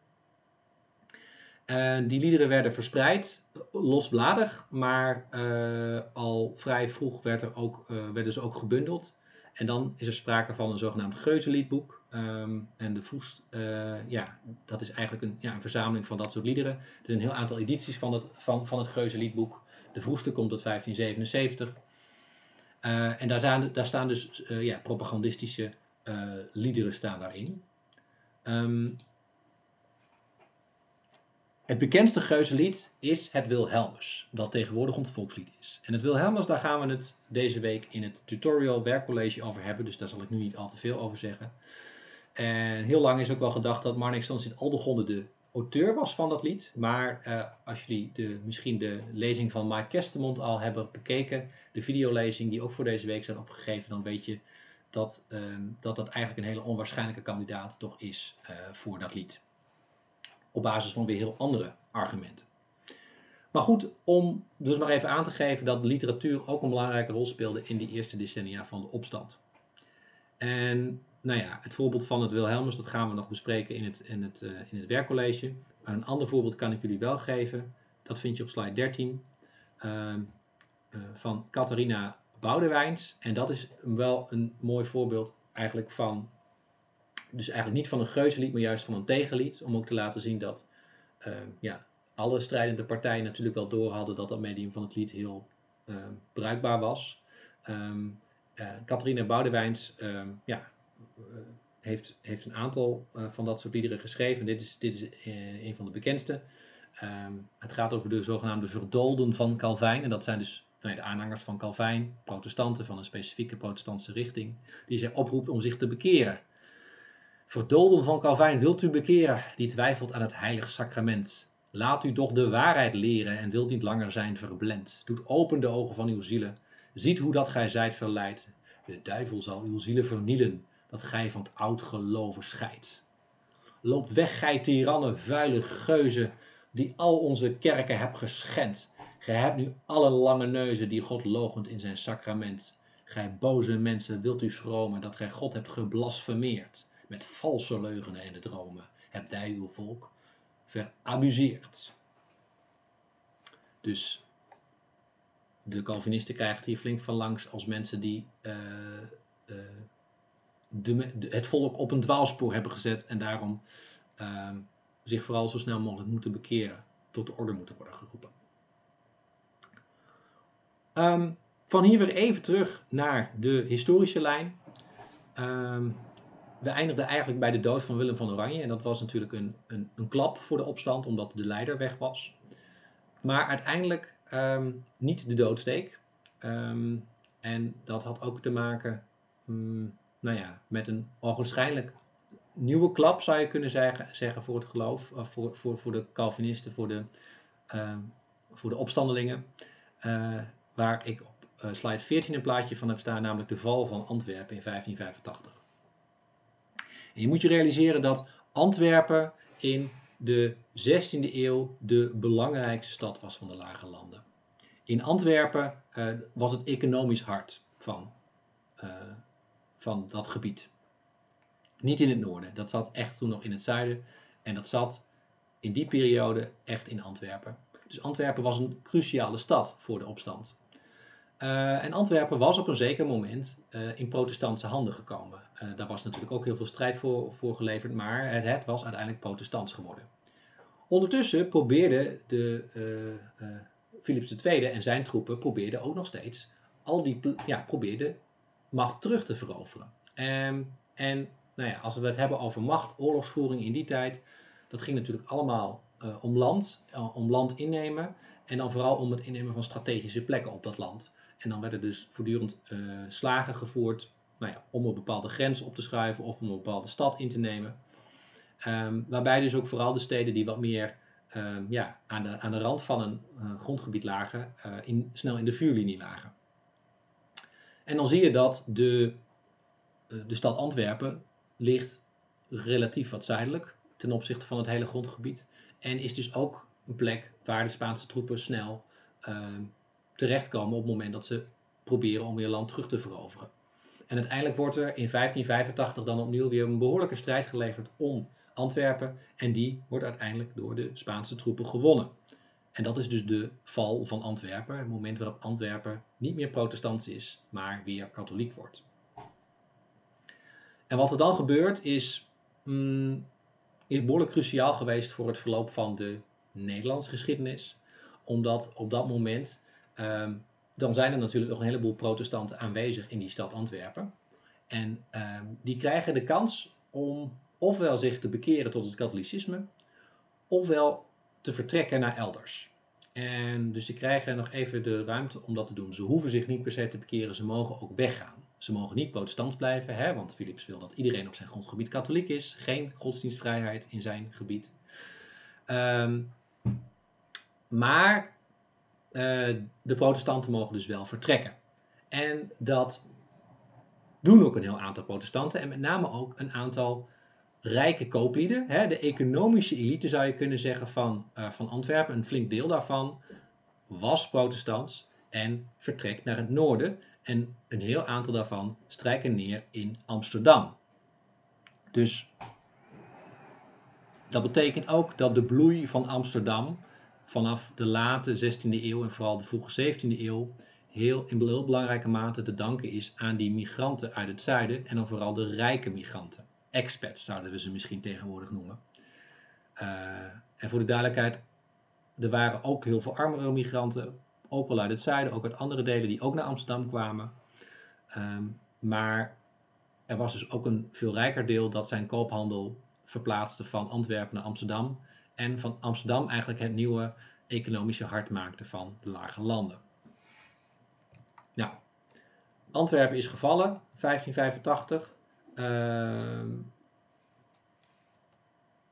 En die liederen werden verspreid, losbladig, maar uh, al vrij vroeg werd er ook, uh, werden ze ook gebundeld. En dan is er sprake van een zogenaamd geuzenliedboek. Um, en de vroegst, uh, ja, dat is eigenlijk een, ja, een verzameling van dat soort liederen. Er zijn een heel aantal edities van het, van, van het geuzenliedboek. De vroegste komt uit 1577. Uh, en daar, zijn, daar staan dus ja, propagandistische liederen staan daarin. Um, het bekendste geuzenlied is het Wilhelmus, dat tegenwoordig ons volkslied is. En het Wilhelmus, daar gaan we het deze week in het tutorial werkcollege over hebben, dus daar zal ik nu niet al te veel over zeggen. En heel lang is ook wel gedacht dat Marnix van Sint-Aldegonde de auteur was van dat lied. Maar uh, als jullie de, misschien de lezing van Mike Kestemond al hebben bekeken, de videolezing die ook voor deze week staat opgegeven, dan weet je dat uh, dat, dat eigenlijk een hele onwaarschijnlijke kandidaat toch is uh, voor dat lied op basis van weer heel andere argumenten. Maar goed, om dus maar even aan te geven dat literatuur ook een belangrijke rol speelde in die eerste decennia van de opstand. En nou ja, het voorbeeld van het Wilhelmus, dat gaan we nog bespreken in het, in het, uh, in het werkcollege. een ander voorbeeld kan ik jullie wel geven. Dat vind je op slide 13. Uh, eh, van Catharina Boudewijns. En dat is wel een mooi voorbeeld eigenlijk van, dus eigenlijk niet van een geuzenlied, maar juist van een tegenlied. Om ook te laten zien dat eh, ja, alle strijdende partijen natuurlijk wel door hadden dat dat medium van het lied heel uh, bruikbaar was. Um, uh, Catharina Boudewijns ja, uh, heeft, heeft een aantal van dat soort liederen geschreven. Dit is, dit is een van de bekendste. Het gaat over de zogenaamde verdolden van Calvijn. En dat zijn dus nou de aanhangers van Calvijn, protestanten van een specifieke protestantse richting, die zij oproept om zich te bekeren. Verdolden van Calvijn, wilt u bekeren, die twijfelt aan het heilig sacrament. Laat u toch de waarheid leren en wilt niet langer zijn verblend. Doet open de ogen van uw zielen. Ziet hoe dat gij zijt verleid. De duivel zal uw zielen vernielen, dat gij van het oud geloven scheidt. Loopt weg, gij tirannen, vuile geuzen, die al onze kerken hebt geschend. Gij hebt nu alle lange neuzen die God logent in zijn sacrament. Gij boze mensen, wilt u schromen dat gij God hebt geblasfemeerd. Met valse leugenen en de dromen hebt hij uw volk verabuseerd. Dus de Calvinisten krijgen hier flink van langs als mensen die uh, uh, de, het volk op een dwaalspoor hebben gezet en daarom uh, zich vooral zo snel mogelijk moeten bekeren, tot de orde moeten worden geroepen. Um, van hier weer even terug naar de historische lijn. Um, we eindigden eigenlijk bij de dood van Willem van Oranje. En dat was natuurlijk een, een, een klap voor de opstand, omdat de leider weg was. Maar uiteindelijk um, niet de doodsteek. Um, en dat had ook te maken um, nou ja, met een ogenschijnlijk nieuwe klap, zou je kunnen zeggen, zeggen voor het geloof. Of voor, voor, voor de Calvinisten, voor de, voor de opstandelingen. Uh, waar ik op uh, slide 14 een plaatje van heb staan, namelijk de val van Antwerpen in 1585. En je moet je realiseren dat Antwerpen in de 16e eeuw de belangrijkste stad was van de Lage Landen. In Antwerpen uh, was het economisch hart van, uh, van dat gebied. Niet in het noorden, dat zat echt toen nog in het zuiden. En dat zat in die periode echt in Antwerpen. Dus Antwerpen was een cruciale stad voor de opstand. Uh, en Antwerpen was op een zeker moment uh, in protestantse handen gekomen. Uh, daar was natuurlijk ook heel veel strijd voor, geleverd, maar het, het, was uiteindelijk protestants geworden. Ondertussen probeerde de, Philips II en zijn troepen probeerden ook nog steeds al die ja, probeerden macht terug te veroveren. Um, en nou ja, als we het hebben over macht, oorlogsvoering in die tijd, dat ging natuurlijk allemaal om land, om land innemen en dan vooral om het innemen van strategische plekken op dat land. En dan werden dus voortdurend uh, slagen gevoerd nou ja, om een bepaalde grens op te schuiven of om een bepaalde stad in te nemen. Um, waarbij dus ook vooral de steden die wat meer um, ja, aan, de, aan de rand van een uh, grondgebied lagen, uh, in, snel in de vuurlinie lagen. En dan zie je dat de, de stad Antwerpen ligt relatief wat zuidelijk ten opzichte van het hele grondgebied. En is dus ook een plek waar de Spaanse troepen snel uh, terechtkomen op het moment dat ze proberen om weer land terug te veroveren. En uiteindelijk wordt er in 1585 dan opnieuw weer een behoorlijke strijd geleverd om Antwerpen. En die wordt uiteindelijk door de Spaanse troepen gewonnen. En dat is dus de val van Antwerpen, het moment waarop Antwerpen niet meer protestants is, maar weer katholiek wordt. En wat er dan gebeurt is, mm, is behoorlijk cruciaal geweest voor het verloop van de Nederlandse geschiedenis. Omdat op dat moment Um, dan zijn er natuurlijk nog een heleboel protestanten aanwezig in die stad Antwerpen. En um, die krijgen de kans om ofwel zich te bekeren tot het katholicisme, ofwel te vertrekken naar elders. En dus die krijgen nog even de ruimte om dat te doen. Ze hoeven zich niet per se te bekeren, ze mogen ook weggaan. Ze mogen niet protestant blijven, hè, want Philips wil dat iedereen op zijn grondgebied katholiek is. Geen godsdienstvrijheid in zijn gebied. Um, maar de protestanten mogen dus wel vertrekken. En dat doen ook een heel aantal protestanten en met name ook een aantal rijke kooplieden. Hè, de economische elite zou je kunnen zeggen van, uh, van Antwerpen, een flink deel daarvan was protestants en vertrekt naar het noorden. En een heel aantal daarvan strijken neer in Amsterdam. Dus dat betekent ook dat de bloei van Amsterdam vanaf de late 16e eeuw en vooral de vroege 17e eeuw heel, in heel belangrijke mate te danken is aan die migranten uit het zuiden en dan vooral de rijke migranten. Expats zouden we ze misschien tegenwoordig noemen. Uh, en voor de duidelijkheid, er waren ook heel veel armere migranten, ook wel uit het zuiden, ook uit andere delen die ook naar Amsterdam kwamen. Um, maar er was dus ook een veel rijker deel dat zijn koophandel verplaatste van Antwerpen naar Amsterdam. En van Amsterdam eigenlijk het nieuwe economische hart maakte van de lage landen. Nou, Antwerpen is gevallen, 1585. Uh,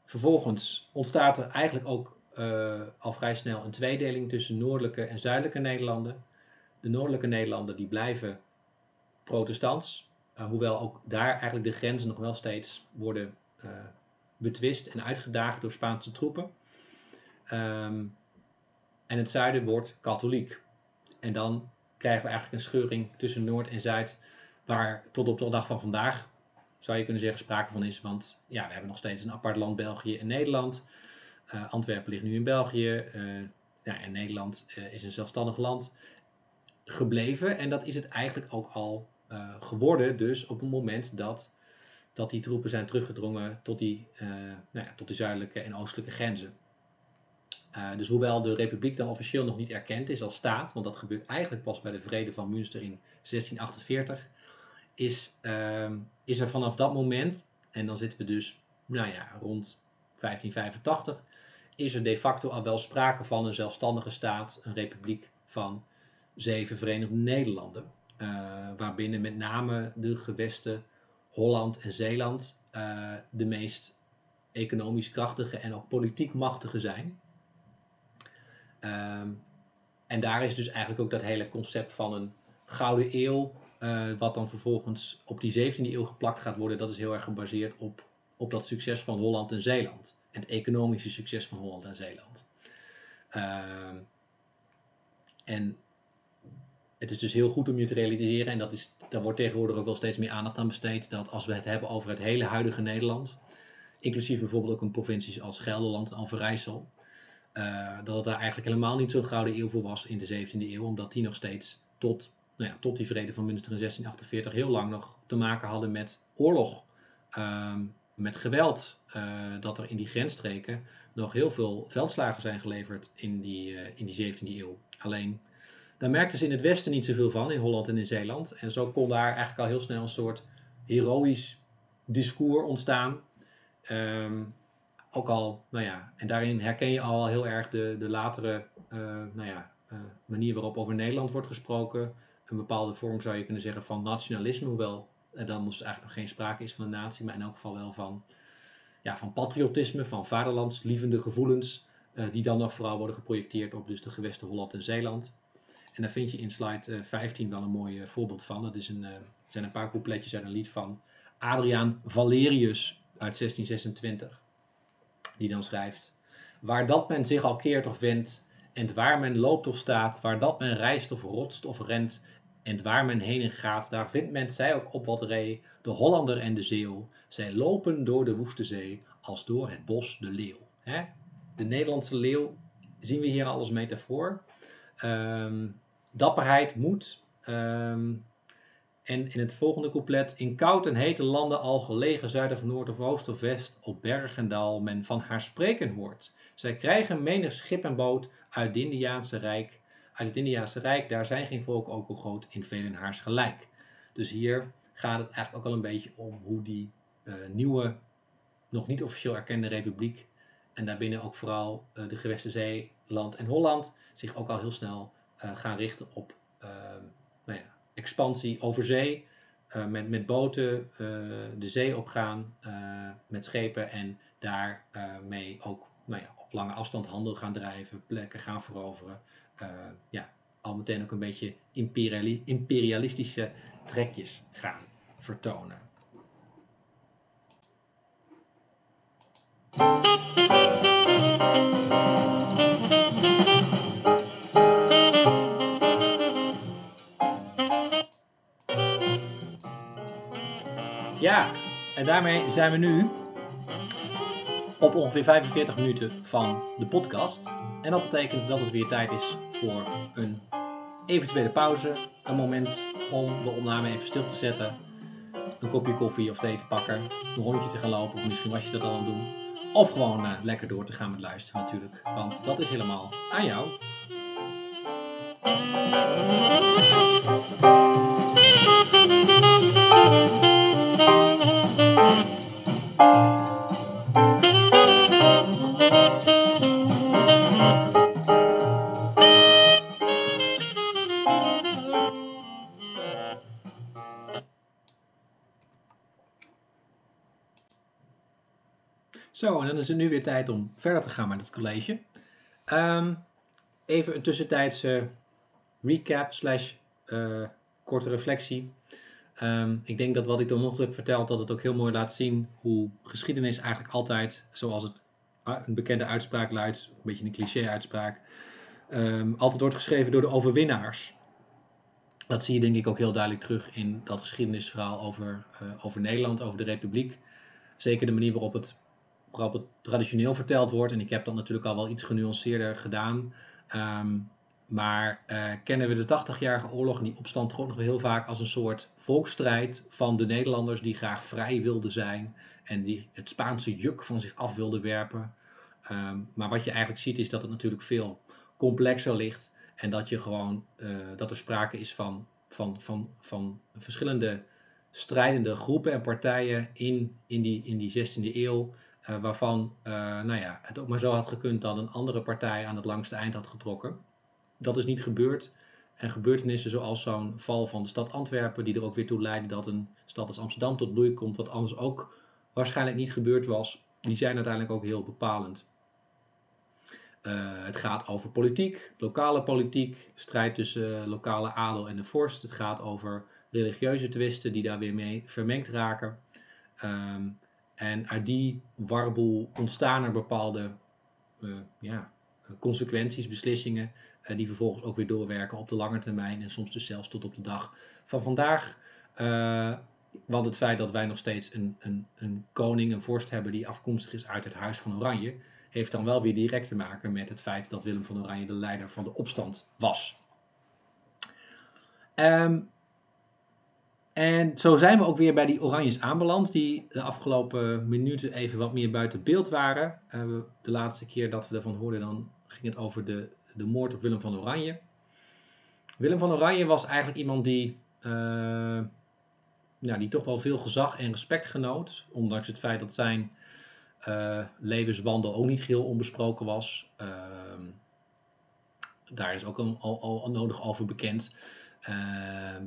vervolgens ontstaat er eigenlijk ook uh, al vrij snel een tweedeling tussen noordelijke en zuidelijke Nederlanden. De noordelijke Nederlanden die blijven protestants, uh, hoewel ook daar eigenlijk de grenzen nog wel steeds worden uh, betwist en uitgedaagd door Spaanse troepen. Um, en het zuiden wordt katholiek. En dan krijgen we eigenlijk een scheuring tussen Noord en Zuid, waar tot op de dag van vandaag, zou je kunnen zeggen, sprake van is. Want ja, we hebben nog steeds een apart land, België en Nederland. Uh, Antwerpen ligt nu in België. Uh, ja, en Nederland uh, is een zelfstandig land gebleven. En dat is het eigenlijk ook al geworden, dus op het moment dat, dat die troepen zijn teruggedrongen tot die, nou ja, tot de zuidelijke en oostelijke grenzen. Uh, dus hoewel de republiek dan officieel nog niet erkend is als staat, want dat gebeurt eigenlijk pas bij de vrede van Münster in 1648, is, uh, is er vanaf dat moment, en dan zitten we dus nou ja, rond 1585, is er de facto al wel sprake van een zelfstandige staat, een republiek van zeven Verenigde Nederlanden. Uh, waarbinnen met name de gewesten Holland en Zeeland uh, de meest economisch krachtige en ook politiek machtige zijn. Um, en daar is dus eigenlijk ook dat hele concept van een gouden eeuw, uh, wat dan vervolgens op die 17e eeuw geplakt gaat worden, dat is heel erg gebaseerd op, op dat succes van Holland en Zeeland. En het economische succes van Holland en Zeeland. Uh, en het is dus heel goed om je te realiseren, en dat is, daar wordt tegenwoordig ook wel steeds meer aandacht aan besteed, dat als we het hebben over het hele huidige Nederland, inclusief bijvoorbeeld ook een provincies als Gelderland en uh, dat het daar eigenlijk helemaal niet zo'n gouden eeuw voor was in de 17e eeuw, omdat die nog steeds tot, nou ja, tot die vrede van Münster in 1648 heel lang nog te maken hadden met oorlog, uh, met geweld. Uh, dat er in die grensstreken nog heel veel veldslagen zijn geleverd in die, eh, in die 17e eeuw. Alleen, daar merkten ze in het Westen niet zoveel van, in Holland en in Zeeland. En zo kon daar eigenlijk al heel snel een soort heroïsch discours ontstaan. Um, ook al, nou ja, en daarin herken je al heel erg de, de latere uh, nou ja, uh, manier waarop over Nederland wordt gesproken. Een bepaalde vorm zou je kunnen zeggen van nationalisme, hoewel er dan dus eigenlijk nog geen sprake is van een natie, maar in elk geval wel van, ja, van patriotisme, van vaderlandslievende gevoelens, uh, die dan nog vooral worden geprojecteerd op dus de gewesten Holland en Zeeland. En daar vind je in slide 15 wel een mooi voorbeeld van. Dat is een, zijn een paar coupletjes uit een lied van Adriaan Valerius uit 1626 die dan schrijft: Waar dat men zich al keert of wendt, en waar men loopt of staat, waar dat men reist of rotst of rent, en waar men heen en gaat, daar vindt men zij ook op wat ree, de Hollander en de Zeeuw. Zij lopen door de woeste zee, als door het bos de leeuw. De Nederlandse leeuw zien we hier al als metafoor. Um, dapperheid, moed, um, en in het volgende couplet: In koud en hete landen al gelegen, zuiden of noord of oost of west, op berg en dal, men van haar spreken hoort. Zij krijgen menig schip en boot uit het Indiaanse Rijk. Uit het Indiaanse Rijk, daar zijn geen volk ook al groot, in velen haars gelijk. Dus hier gaat het eigenlijk ook al een beetje om hoe die uh, nieuwe, nog niet officieel erkende republiek, en daarbinnen ook vooral uh, de gewesten Zeeland en Holland, zich ook al heel snel gaan richten op nou ja, expansie over zee. Uh, met, met boten uh, de zee opgaan uh, met schepen en daarmee ook nou ja, op lange afstand handel gaan drijven, plekken gaan veroveren. ja, al meteen ook een beetje imperiali imperialistische trekjes gaan vertonen. En daarmee zijn we nu op ongeveer 45 minuten van de podcast. En dat betekent dat het weer tijd is voor een eventuele pauze, een moment om de opname even stil te zetten, een kopje koffie of thee te pakken, een rondje te gaan lopen, of misschien was je dat al aan het doen. Of gewoon eh, lekker door te gaan met luisteren natuurlijk, want dat is helemaal aan jou. Is het nu weer tijd om verder te gaan met het college. Ehm, even een tussentijdse recap slash eh, korte reflectie. Ehm, ik denk dat wat ik dan nog heb verteld, dat het ook heel mooi laat zien hoe geschiedenis eigenlijk altijd, zoals het uh, een bekende uitspraak luidt, een beetje een cliché uitspraak, ehm, altijd wordt geschreven door de overwinnaars. Dat zie je denk ik ook heel duidelijk terug in dat geschiedenisverhaal over, uh, over Nederland, over de Republiek. Zeker de manier waarop het traditioneel verteld wordt. En ik heb dat natuurlijk al wel iets genuanceerder gedaan. Ehm, maar uh, kennen we de 80-jarige oorlog en die opstand ook nog heel vaak als een soort volksstrijd van de Nederlanders die graag vrij wilden zijn en die het Spaanse juk van zich af wilden werpen. Um, maar wat je eigenlijk ziet is dat het natuurlijk veel complexer ligt en dat, je gewoon, uh, dat er sprake is van, van, van, van verschillende strijdende groepen en partijen in, in, die, in die 16e eeuw. Uh, waarvan uh, nou ja, het ook maar zo had gekund dat een andere partij aan het langste eind had getrokken. Dat is niet gebeurd. En gebeurtenissen zoals zo'n val van de stad Antwerpen, die er ook weer toe leidde dat een stad als Amsterdam tot bloei komt, wat anders ook waarschijnlijk niet gebeurd was, die zijn uiteindelijk ook heel bepalend. Uh, het gaat over politiek, lokale politiek, strijd tussen lokale adel en de vorst. Het gaat over religieuze twisten die daar weer mee vermengd raken. Um, en uit die warboel ontstaan er bepaalde uh, ja, consequenties, beslissingen, uh, die vervolgens ook weer doorwerken op de lange termijn en soms dus zelfs tot op de dag van vandaag. Uh, want het feit dat wij nog steeds een, een, een koning, een vorst hebben die afkomstig is uit het Huis van Oranje, heeft dan wel weer direct te maken met het feit dat Willem van Oranje de leider van de opstand was. Um, en zo zijn we ook weer bij die Oranjes aanbeland, die de afgelopen minuten even wat meer buiten beeld waren. Uh, de laatste keer dat we ervan hoorden, dan ging het over de, de moord op Willem van Oranje. Willem van Oranje was eigenlijk iemand die, uh, nou, die toch wel veel gezag en respect genoot, ondanks het feit dat zijn uh, levenswandel ook niet geheel onbesproken was. Ehm, daar is ook al, al, al nodig over bekend.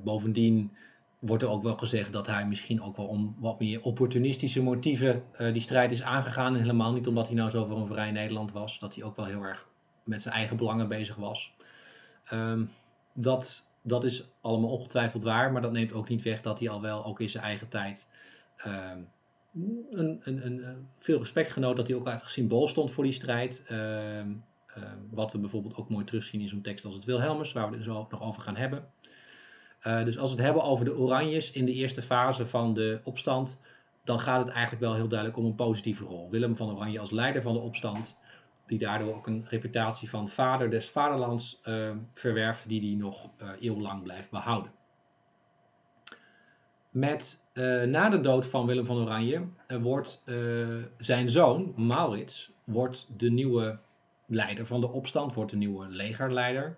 bovendien wordt er ook wel gezegd dat hij misschien ook wel om wat meer opportunistische motieven uh, die strijd is aangegaan. Helemaal niet omdat hij nou zo voor een vrij Nederland was. Dat hij ook wel heel erg met zijn eigen belangen bezig was. Um, dat, dat is allemaal ongetwijfeld waar. Maar dat neemt ook niet weg dat hij al wel ook in zijn eigen tijd um, een, een, een, veel respect genoot. Dat hij ook eigenlijk symbool stond voor die strijd. Um, wat we bijvoorbeeld ook mooi terugzien in zo'n tekst als het Wilhelmus. Waar we het zo nog over gaan hebben. Uh, dus als we het hebben over de Oranjes in de eerste fase van de opstand, dan gaat het eigenlijk wel heel duidelijk om een positieve rol. Willem van Oranje als leider van de opstand, die daardoor ook een reputatie van vader des vaderlands uh, verwerft, die hij nog uh, eeuwenlang blijft behouden. Met, na de dood van Willem van Oranje wordt zijn zoon, Maurits, wordt de nieuwe leider van de opstand, wordt de nieuwe legerleider.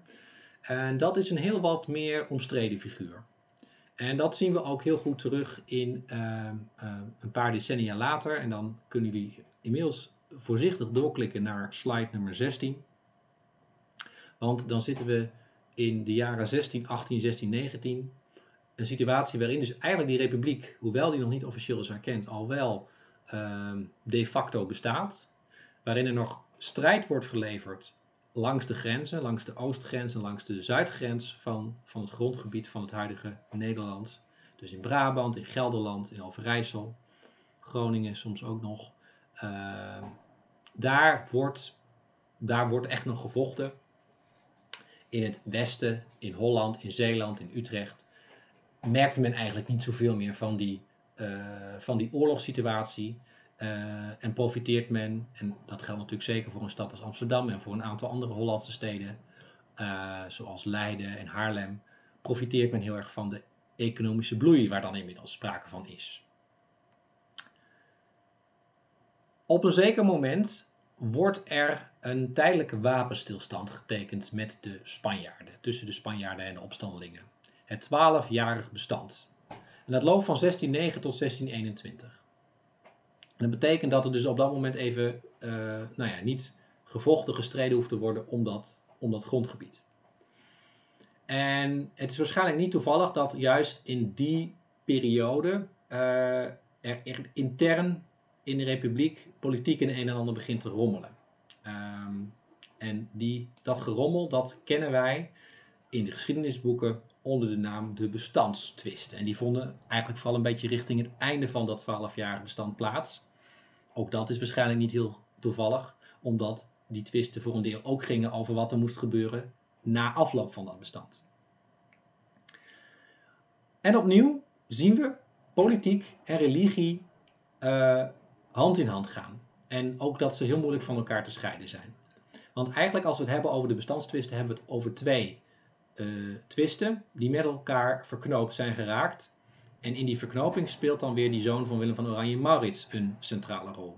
En dat is een heel wat meer omstreden figuur. En dat zien we ook heel goed terug in uh, uh, een paar decennia later. En dan kunnen jullie inmiddels voorzichtig doorklikken naar slide nummer 16. Want dan zitten we in de jaren 16, 18, 16, 19. Een situatie waarin dus eigenlijk die republiek, hoewel die nog niet officieel is erkend, al wel uh, de facto bestaat. Waarin er nog strijd wordt geleverd langs de grenzen, langs de oostgrens en langs de zuidgrens van, van het grondgebied van het huidige Nederland. Dus in Brabant, in Gelderland, in Overijssel, Groningen soms ook nog. Uh, daar, wordt, daar wordt echt nog gevochten. In het westen, in Holland, in Zeeland, in Utrecht, merkte men eigenlijk niet zoveel meer van die, uh, van die oorlogssituatie. Uh, en profiteert men, en dat geldt natuurlijk zeker voor een stad als Amsterdam en voor een aantal andere Hollandse steden, eh, zoals Leiden en Haarlem, profiteert men heel erg van de economische bloei waar dan inmiddels sprake van is. Op een zeker moment wordt er een tijdelijke wapenstilstand getekend met de Spanjaarden, tussen de Spanjaarden en de opstandelingen. Het 12-jarig bestand. En dat loopt van 1609 tot 1621. Dat betekent dat er dus op dat moment even uh, nou ja, niet gevochten, gestreden hoeft te worden om dat, om dat grondgebied. En het is waarschijnlijk niet toevallig dat juist in die periode uh, er intern in de republiek politiek in een en ander begint te rommelen. Um, en die, dat gerommel, dat kennen wij in de geschiedenisboeken onder de naam de bestandstwisten. En die vonden eigenlijk vooral een beetje richting het einde van dat 12-jarige bestand plaats. Ook dat is waarschijnlijk niet heel toevallig, omdat die twisten voor een deel ook gingen over wat er moest gebeuren na afloop van dat bestand. En opnieuw zien we politiek en religie uh, hand in hand gaan. En ook dat ze heel moeilijk van elkaar te scheiden zijn. Want eigenlijk als we het hebben over de bestandstwisten, hebben we het over twee uh, twisten die met elkaar verknoopt zijn geraakt. En in die verknoping speelt dan weer die zoon van Willem van Oranje, Maurits, een centrale rol.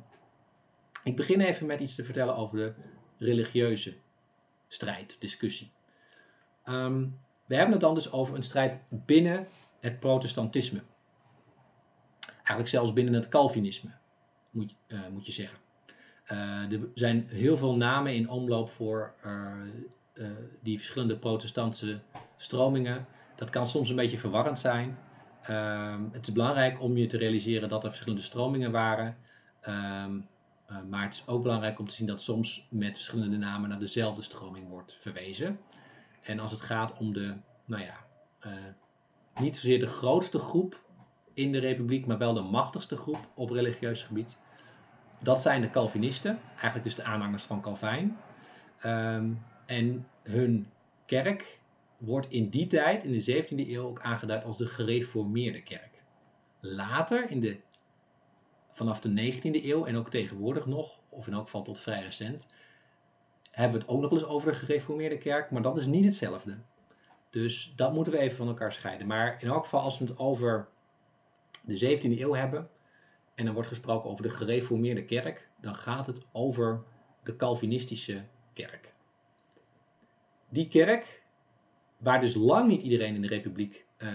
Ik begin even met iets te vertellen over de religieuze strijd, discussie. Um, we hebben het dan dus over een strijd binnen het protestantisme. Eigenlijk zelfs binnen het Calvinisme, moet, uh, moet je zeggen. Uh, er zijn heel veel namen in omloop voor uh, die verschillende protestantse stromingen. Dat kan soms een beetje verwarrend zijn. Ehm, het is belangrijk om je te realiseren dat er verschillende stromingen waren. Um, maar het is ook belangrijk om te zien dat soms met verschillende namen naar dezelfde stroming wordt verwezen. En als het gaat om de, nou ja, uh, niet zozeer de grootste groep in de republiek, maar wel de machtigste groep op religieus gebied. Dat zijn de Calvinisten, eigenlijk dus de aanhangers van Calvijn. Um, en hun kerk wordt in die tijd, in de 17e eeuw, ook aangeduid als de gereformeerde kerk. Later, in de, vanaf de 19e eeuw en ook tegenwoordig nog, of in elk geval tot vrij recent, hebben we het ook nog eens over de gereformeerde kerk, maar dat is niet hetzelfde. Dus dat moeten we even van elkaar scheiden. Maar in elk geval, als we het over de 17e eeuw hebben en er wordt gesproken over de gereformeerde kerk, dan gaat het over de Calvinistische kerk. Die kerk, waar dus lang niet iedereen in de republiek uh,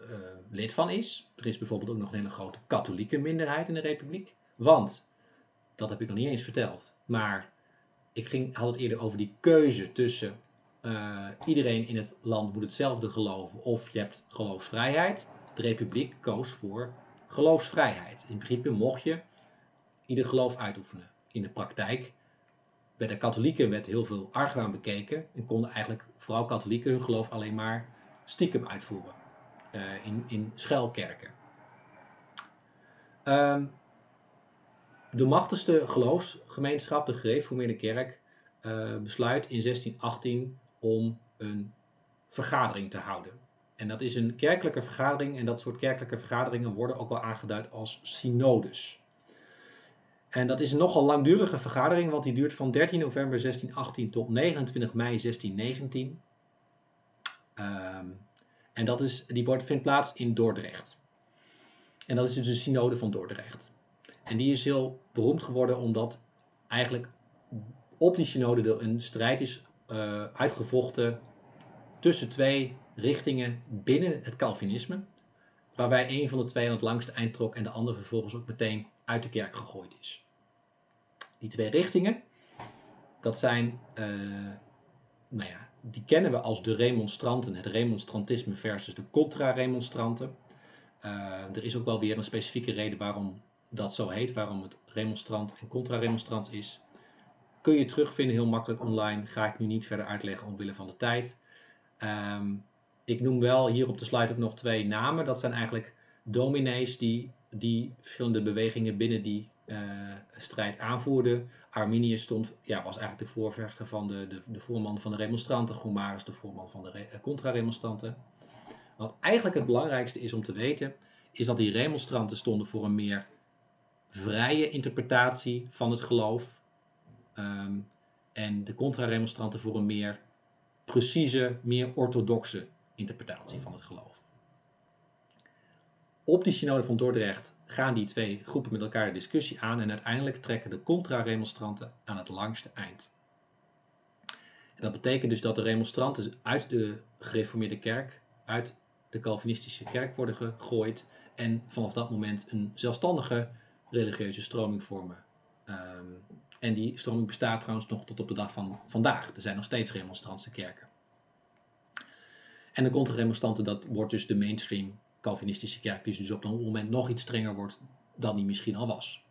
uh, lid van is. Er is bijvoorbeeld ook nog een hele grote katholieke minderheid in de republiek. Want, dat heb ik nog niet eens verteld, maar ik ging, had het eerder over die keuze tussen uh, iedereen in het land moet hetzelfde geloven of je hebt geloofsvrijheid. De republiek koos voor geloofsvrijheid. In principe mocht je ieder geloof uitoefenen. In de praktijk bij de katholieken werd heel veel argwaan bekeken en konden eigenlijk vooral katholieken hun geloof alleen maar stiekem uitvoeren uh, in, in schuilkerken. Um, de machtigste geloofsgemeenschap, de gereformeerde kerk, uh, besluit in 1618 om een vergadering te houden. En dat is een kerkelijke vergadering en dat soort kerkelijke vergaderingen worden ook wel aangeduid als synodes. En dat is een nogal langdurige vergadering, want die duurt van 13 november 1618 tot 29 mei 1619. Um, en dat is, die wordt, vindt plaats in Dordrecht. En dat is dus de synode van Dordrecht. En die is heel beroemd geworden omdat eigenlijk op die synode een strijd is uh, uitgevochten tussen twee richtingen binnen het Calvinisme. Waarbij een van de twee aan het langste eind trok en de andere vervolgens ook meteen uit de kerk gegooid is. Die twee richtingen, dat zijn, uh, nou ja, die kennen we als de remonstranten, het remonstrantisme versus de contra-remonstranten. Uh, er is ook wel weer een specifieke reden waarom dat zo heet, waarom het remonstrant en contra-remonstrants is. Kun je terugvinden heel makkelijk online, ga ik nu niet verder uitleggen omwille van de tijd. Um, ik noem wel hier op de slide ook nog twee namen. Dat zijn eigenlijk dominees die, die verschillende bewegingen binnen die uh, strijd aanvoerden. Arminius stond, ja, was eigenlijk de voorvechter van de, de, de voorman van de remonstranten. Gomarus de voorman van de uh, contra-remonstranten. Wat eigenlijk het belangrijkste is om te weten, is dat die remonstranten stonden voor een meer vrije interpretatie van het geloof. Um, en de contra-remonstranten voor een meer precieze, meer orthodoxe interpretatie van het geloof. Op die synode van Dordrecht gaan die twee groepen met elkaar de discussie aan en uiteindelijk trekken de contra-remonstranten aan het langste eind. En dat betekent dus dat de remonstranten uit de gereformeerde kerk, uit de Calvinistische kerk worden gegooid en vanaf dat moment een zelfstandige religieuze stroming vormen. Ehm, en die stroming bestaat trouwens nog tot op de dag van vandaag. Er zijn nog steeds remonstrantse kerken. En de contra-remonstranten, dat wordt dus de mainstream Calvinistische kerk, dus op dat moment nog iets strenger wordt dan die misschien al was.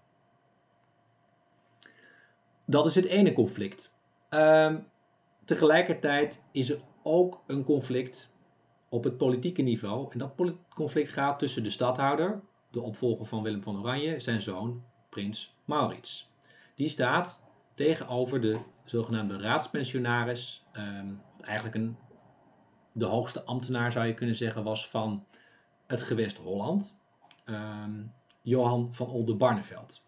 Dat is het ene conflict. Ehm, tegelijkertijd is er ook een conflict op het politieke niveau. En dat conflict gaat tussen de stadhouder, de opvolger van Willem van Oranje, zijn zoon, prins Maurits. Die staat tegenover de zogenaamde raadspensionaris, um, eigenlijk een, de hoogste ambtenaar zou je kunnen zeggen was van het gewest Holland, ehm, Johan van Oldenbarneveld.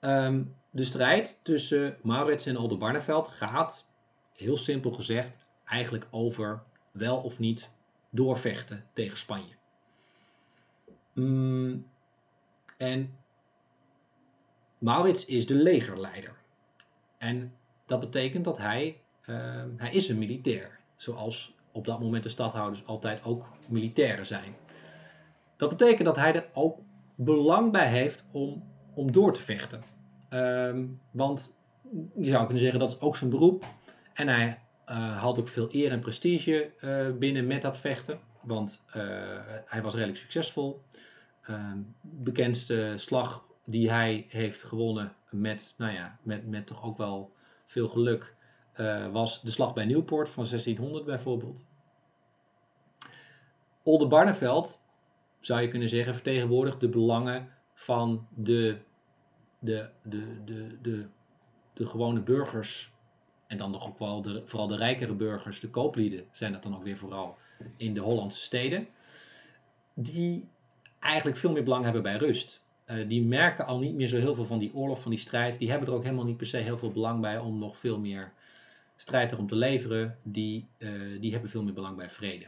Um, de strijd tussen Maurits en Oldenbarneveld gaat, heel simpel gezegd, eigenlijk over wel of niet doorvechten tegen Spanje. Mm, en Maurits is de legerleider. En dat betekent dat hij, uh, hij is een militair. Zoals op dat moment de stadhouders altijd ook militairen zijn. Dat betekent dat hij er ook belang bij heeft om, om door te vechten. Ehm, want je zou kunnen zeggen dat is ook zijn beroep. En hij uh, had ook veel eer en prestige uh, binnen met dat vechten. Want uh, hij was redelijk succesvol. Ehm, bekendste slag die hij heeft gewonnen met, nou ja, met, met toch ook wel veel geluk, was de slag bij Nieuwpoort van 1600 bijvoorbeeld. Oldenbarneveld, zou je kunnen zeggen, vertegenwoordigt de belangen van de, de, de, de, de, de gewone burgers en dan nog ook wel de, vooral de rijkere burgers, de kooplieden zijn dat dan ook weer vooral in de Hollandse steden, die eigenlijk veel meer belang hebben bij rust. Uh, die merken al niet meer zo heel veel van die oorlog, van die strijd. Die hebben er ook helemaal niet per se heel veel belang bij om nog veel meer strijd erom te leveren. Die, uh, die hebben veel meer belang bij vrede.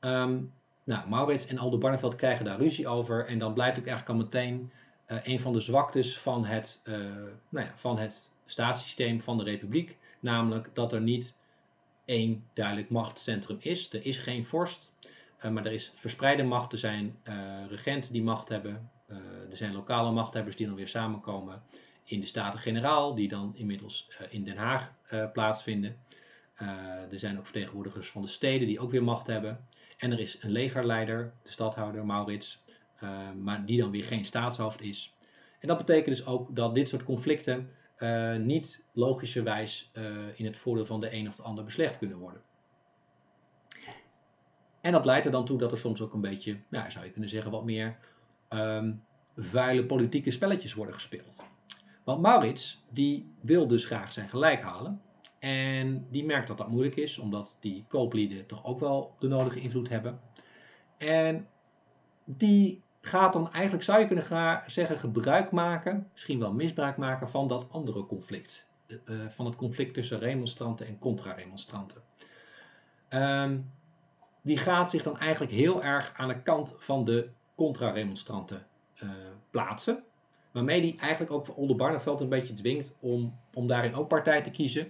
Um, nou, Maurits en Aldo Barneveld krijgen daar ruzie over. En dan blijkt ook eigenlijk al meteen uh, een van de zwaktes van het, nou ja, van het staatssysteem van de republiek. Namelijk dat er niet één duidelijk machtscentrum is. Er is geen vorst, maar er is verspreide macht. Er zijn regenten die macht hebben. Er zijn lokale machthebbers die dan weer samenkomen in de Staten-Generaal, die dan inmiddels in Den Haag plaatsvinden. er zijn ook vertegenwoordigers van de steden die ook weer macht hebben. En er is een legerleider, de stadhouder Maurits, maar die dan weer geen staatshoofd is. En dat betekent dus ook dat dit soort conflicten niet logischerwijs uh, in het voordeel van de een of de ander beslecht kunnen worden. En dat leidt er dan toe dat er soms ook een beetje, nou, zou je kunnen zeggen, wat meer um, vuile politieke spelletjes worden gespeeld. Want Maurits, die wil dus graag zijn gelijk halen. En die merkt dat dat moeilijk is, omdat die kooplieden toch ook wel de nodige invloed hebben. En die gaat dan eigenlijk, zou je kunnen zeggen, gebruik maken, misschien wel misbruik maken van dat andere conflict. Uh, van het conflict tussen remonstranten en contra-remonstranten. Um, die gaat zich dan eigenlijk heel erg aan de kant van de contra-remonstranten uh, plaatsen. Waarmee die eigenlijk ook Olde Barneveld een beetje dwingt om, om daarin ook partij te kiezen.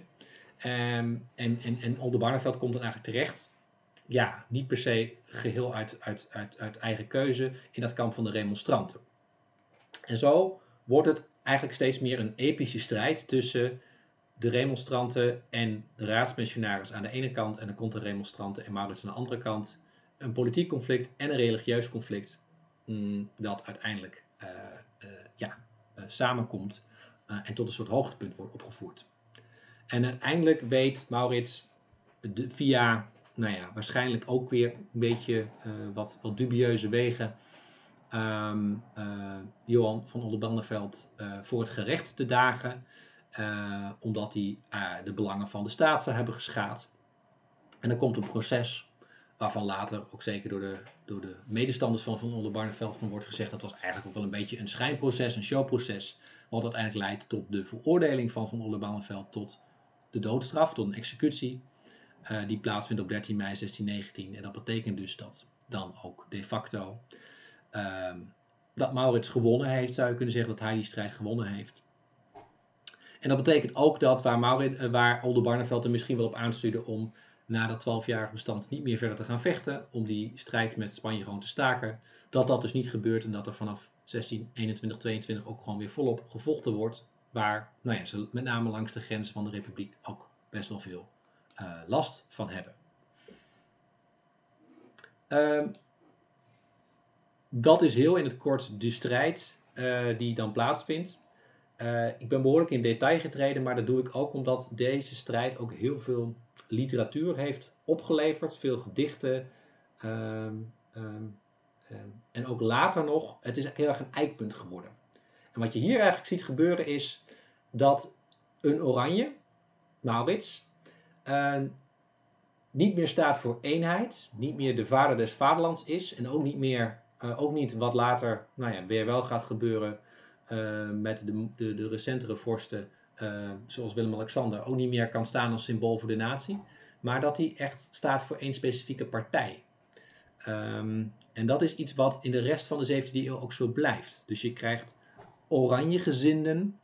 Um, en, en, en Olde Barneveld komt dan eigenlijk terecht ja, niet per se geheel uit, uit, uit, uit eigen keuze in dat kamp van de remonstranten. En zo wordt het eigenlijk steeds meer een epische strijd tussen de remonstranten en de raadspensionaris aan de ene kant en de contra-remonstranten en Maurits aan de andere kant. Een politiek conflict en een religieus conflict mm, dat uiteindelijk samenkomt en tot een soort hoogtepunt wordt opgevoerd. En uiteindelijk weet Maurits via nou ja, waarschijnlijk ook weer een beetje uh, wat, wat dubieuze wegen. Uh, Johan van Oldenbarneveld voor het gerecht te dagen. omdat hij de belangen van de staat zou hebben geschaad. En dan komt een proces waarvan later ook zeker door de, door de medestanders van Van Oldenbarneveld van wordt gezegd dat was eigenlijk ook wel een beetje een schijnproces, een showproces. Wat uiteindelijk leidt tot de veroordeling van Van Oldenbarneveld tot de doodstraf, tot een executie. eh, die plaatsvindt op 13 mei 1619. En dat betekent dus dat dan ook de facto ehm, dat Maurits gewonnen heeft, zou je kunnen zeggen dat hij die strijd gewonnen heeft. En dat betekent ook dat waar, Maurits, eh, waar Oldenbarneveld er misschien wel op aanstuurde om na dat 12-jarige bestand niet meer verder te gaan vechten, om die strijd met Spanje gewoon te staken, dat dat dus niet gebeurt en dat er vanaf 1621, 22 ook gewoon weer volop gevochten wordt, waar nou ja, ze met name langs de grenzen van de republiek ook best wel veel eh, last van hebben. Ehm, dat is heel in het kort de strijd eh, die dan plaatsvindt. Eh, ik ben behoorlijk in detail getreden, maar dat doe ik ook omdat deze strijd ook heel veel literatuur heeft opgeleverd. Veel gedichten. ehm, ehm, ehm, en ook later nog, het is heel erg een eikpunt geworden. En wat je hier eigenlijk ziet gebeuren is dat een oranje, Maurits, niet meer staat voor eenheid, niet meer de vader des vaderlands is en ook niet meer, eh, ook niet wat later nou ja, weer wel gaat gebeuren eh, met de, de, de recentere vorsten, zoals Willem-Alexander, ook niet meer kan staan als symbool voor de natie, maar dat hij echt staat voor één specifieke partij. Ehm, en dat is iets wat in de rest van de 17e eeuw ook zo blijft. Dus je krijgt oranje gezinden,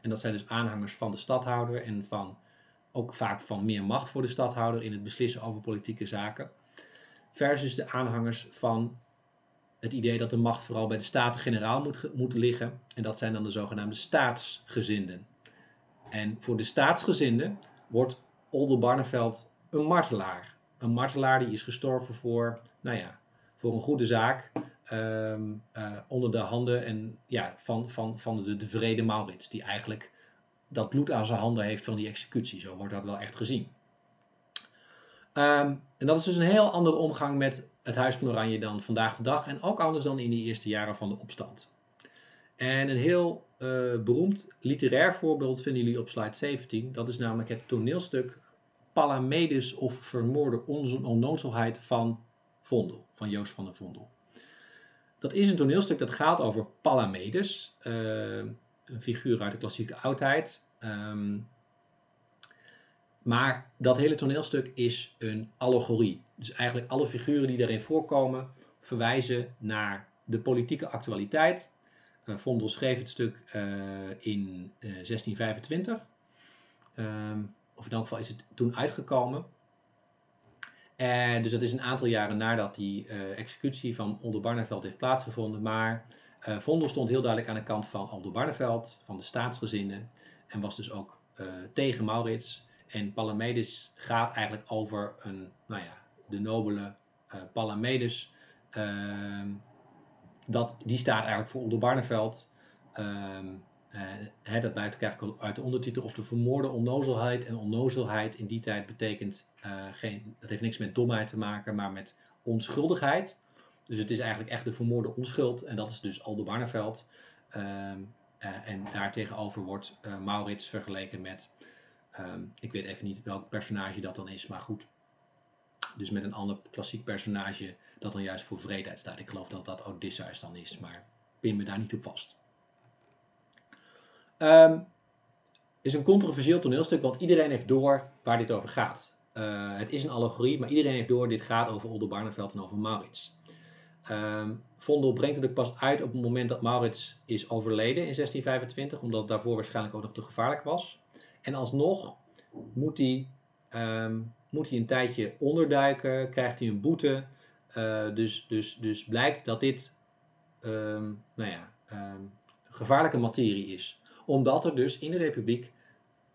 en dat zijn dus aanhangers van de stadhouder en van ook vaak van meer macht voor de stadhouder in het beslissen over politieke zaken. Versus de aanhangers van het idee dat de macht vooral bij de Staten-Generaal moet, moet liggen. En dat zijn dan de zogenaamde staatsgezinden. En voor de staatsgezinden wordt Oldenbarneveld een martelaar. Een martelaar die is gestorven voor, nou ja, voor een goede zaak. ehm, eh, onder de handen en, ja, van, van, van de, de vrede Maurits. Die eigenlijk dat bloed aan zijn handen heeft van die executie. Zo wordt dat wel echt gezien. Ehm, en dat is dus een heel andere omgang met het Huis van Oranje dan vandaag de dag. En ook anders dan in die eerste jaren van de opstand. En een heel eh, beroemd literair voorbeeld vinden jullie op slide 17. Dat is namelijk het toneelstuk Palamedes of Vermoorde Onnozelheid van Vondel. Van Joost van der Vondel. Dat is een toneelstuk dat gaat over Palamedes. eh, een figuur uit de klassieke oudheid. Ehm, maar dat hele toneelstuk is een allegorie. Dus eigenlijk alle figuren die daarin voorkomen verwijzen naar de politieke actualiteit. Eh, Vondel schreef het stuk eh, in eh, 1625. Ehm, of in elk geval is het toen uitgekomen. En dus dat is een aantal jaren nadat die eh, executie van Oldenbarneveld heeft plaatsgevonden. Maar eh, Vondel stond heel duidelijk aan de kant van Oldenbarneveld, van de staatsgezinnen. En was dus ook eh, tegen Maurits. En Palamedes gaat eigenlijk over een, nou ja, de nobele eh Palamedes. Ehm, dat, die staat eigenlijk voor Oldenbarneveld. Ehm eh, dat blijkt eigenlijk uit de ondertitel. Of de vermoorde onnozelheid. En onnozelheid in die tijd betekent eh, geen, dat heeft niks met domheid te maken, maar met onschuldigheid. Dus het is eigenlijk echt de vermoorde onschuld. En dat is dus Oldenbarneveld. Ehm eh, en daartegenover wordt Maurits vergeleken met Ehm, ik weet even niet welk personage dat dan is, maar goed. Dus met een ander klassiek personage dat dan juist voor vreedheid staat. Ik geloof dat dat Odysseus dan is, maar pin me daar niet op vast. Ehm is een controversieel toneelstuk, want iedereen heeft door waar dit over gaat. Eh, het is een allegorie, maar iedereen heeft door dit gaat over Oldenbarneveld en over Maurits. Ehm Vondel brengt het ook pas uit op het moment dat Maurits is overleden in 1625, omdat het daarvoor waarschijnlijk ook nog te gevaarlijk was. En alsnog moet hij, ehm, moet hij een tijdje onderduiken, krijgt hij een boete. Eh, dus, dus, dus blijkt dat dit ehm, nou ja, ehm, gevaarlijke materie is. Omdat er dus in de republiek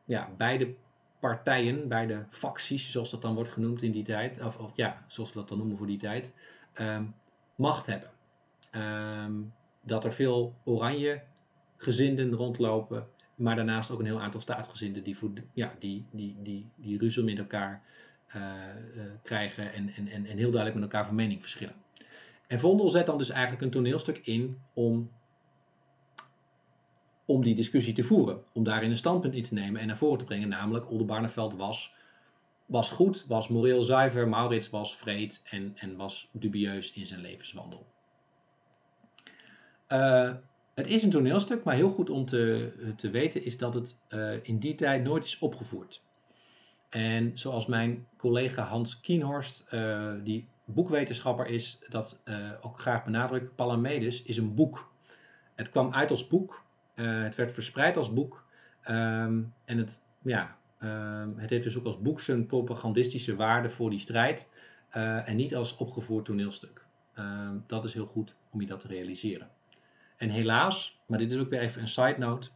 ja, beide partijen, beide facties, zoals dat dan wordt genoemd in die tijd, of, of ja, zoals we dat dan noemen voor die tijd, ehm, macht hebben. Dat er veel oranje gezinden rondlopen maar daarnaast ook een heel aantal staatsgezinden die, ja, die, die, die, die ruzie met elkaar eh, eh, krijgen en, en, en, en heel duidelijk met elkaar van mening verschillen. En Vondel zet dan dus eigenlijk een toneelstuk in om, om die discussie te voeren. Om daarin een standpunt in te nemen en naar voren te brengen. Namelijk Oldenbarneveld was, was goed, was moreel zuiver, Maurits was vreed en, en was dubieus in zijn levenswandel. Eh, het is een toneelstuk, maar heel goed om te, te weten is dat het eh, in die tijd nooit is opgevoerd. En zoals mijn collega Hans Kienhorst, uh, die boekwetenschapper is, dat ook graag benadrukt, Palamedes is een boek. Het kwam uit als boek, het werd verspreid als boek um, en het, ja, um, het heeft dus ook als boek zijn propagandistische waarde voor die strijd en niet als opgevoerd toneelstuk. Um, dat is heel goed om je dat te realiseren. En helaas, maar dit is ook weer even een side note,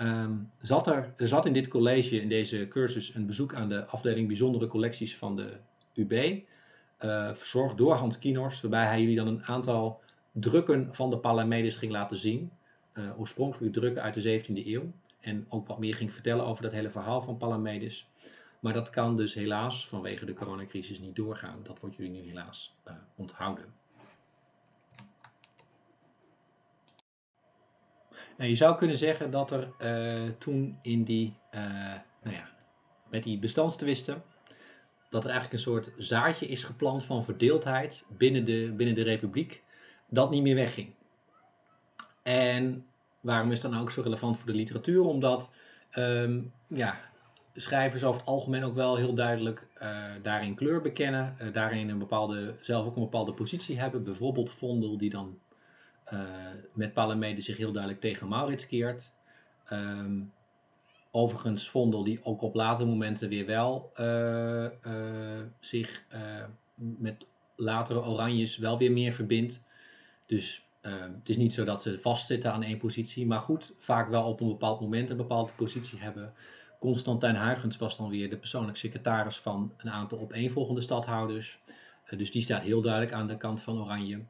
Um, zat er, zat in dit college, in deze cursus, een bezoek aan de afdeling bijzondere collecties van de UB. Uh, verzorgd door Hans Kienors, waarbij hij jullie dan een aantal drukken van de Palamedes ging laten zien. Uh, oorspronkelijke drukken uit de 17e eeuw. En ook wat meer ging vertellen over dat hele verhaal van Palamedes. Maar dat kan dus helaas vanwege de coronacrisis niet doorgaan. Dat wordt jullie nu helaas uh, onthouden. Nou, je zou kunnen zeggen dat er uh, toen in die, uh, nou ja, met die bestandstwisten, dat er eigenlijk een soort zaadje is geplant van verdeeldheid binnen de, binnen de republiek, dat niet meer wegging. En waarom is dat nou ook zo relevant voor de literatuur? Omdat um, ja, schrijvers over het algemeen ook wel heel duidelijk uh, daarin kleur bekennen, daarin een bepaalde, zelf ook een bepaalde positie hebben. Bijvoorbeeld Vondel, die dan met Palamede zich heel duidelijk tegen Maurits keert. Um, overigens Vondel die ook op latere momenten weer wel uh, uh, zich met latere Oranjes wel weer meer verbindt. Dus ehm, het is niet zo dat ze vastzitten aan één positie, maar goed, vaak wel op een bepaald moment een bepaalde positie hebben. Constantijn Huygens was dan weer de persoonlijk secretaris van een aantal opeenvolgende stadhouders. dus die staat heel duidelijk aan de kant van Oranje.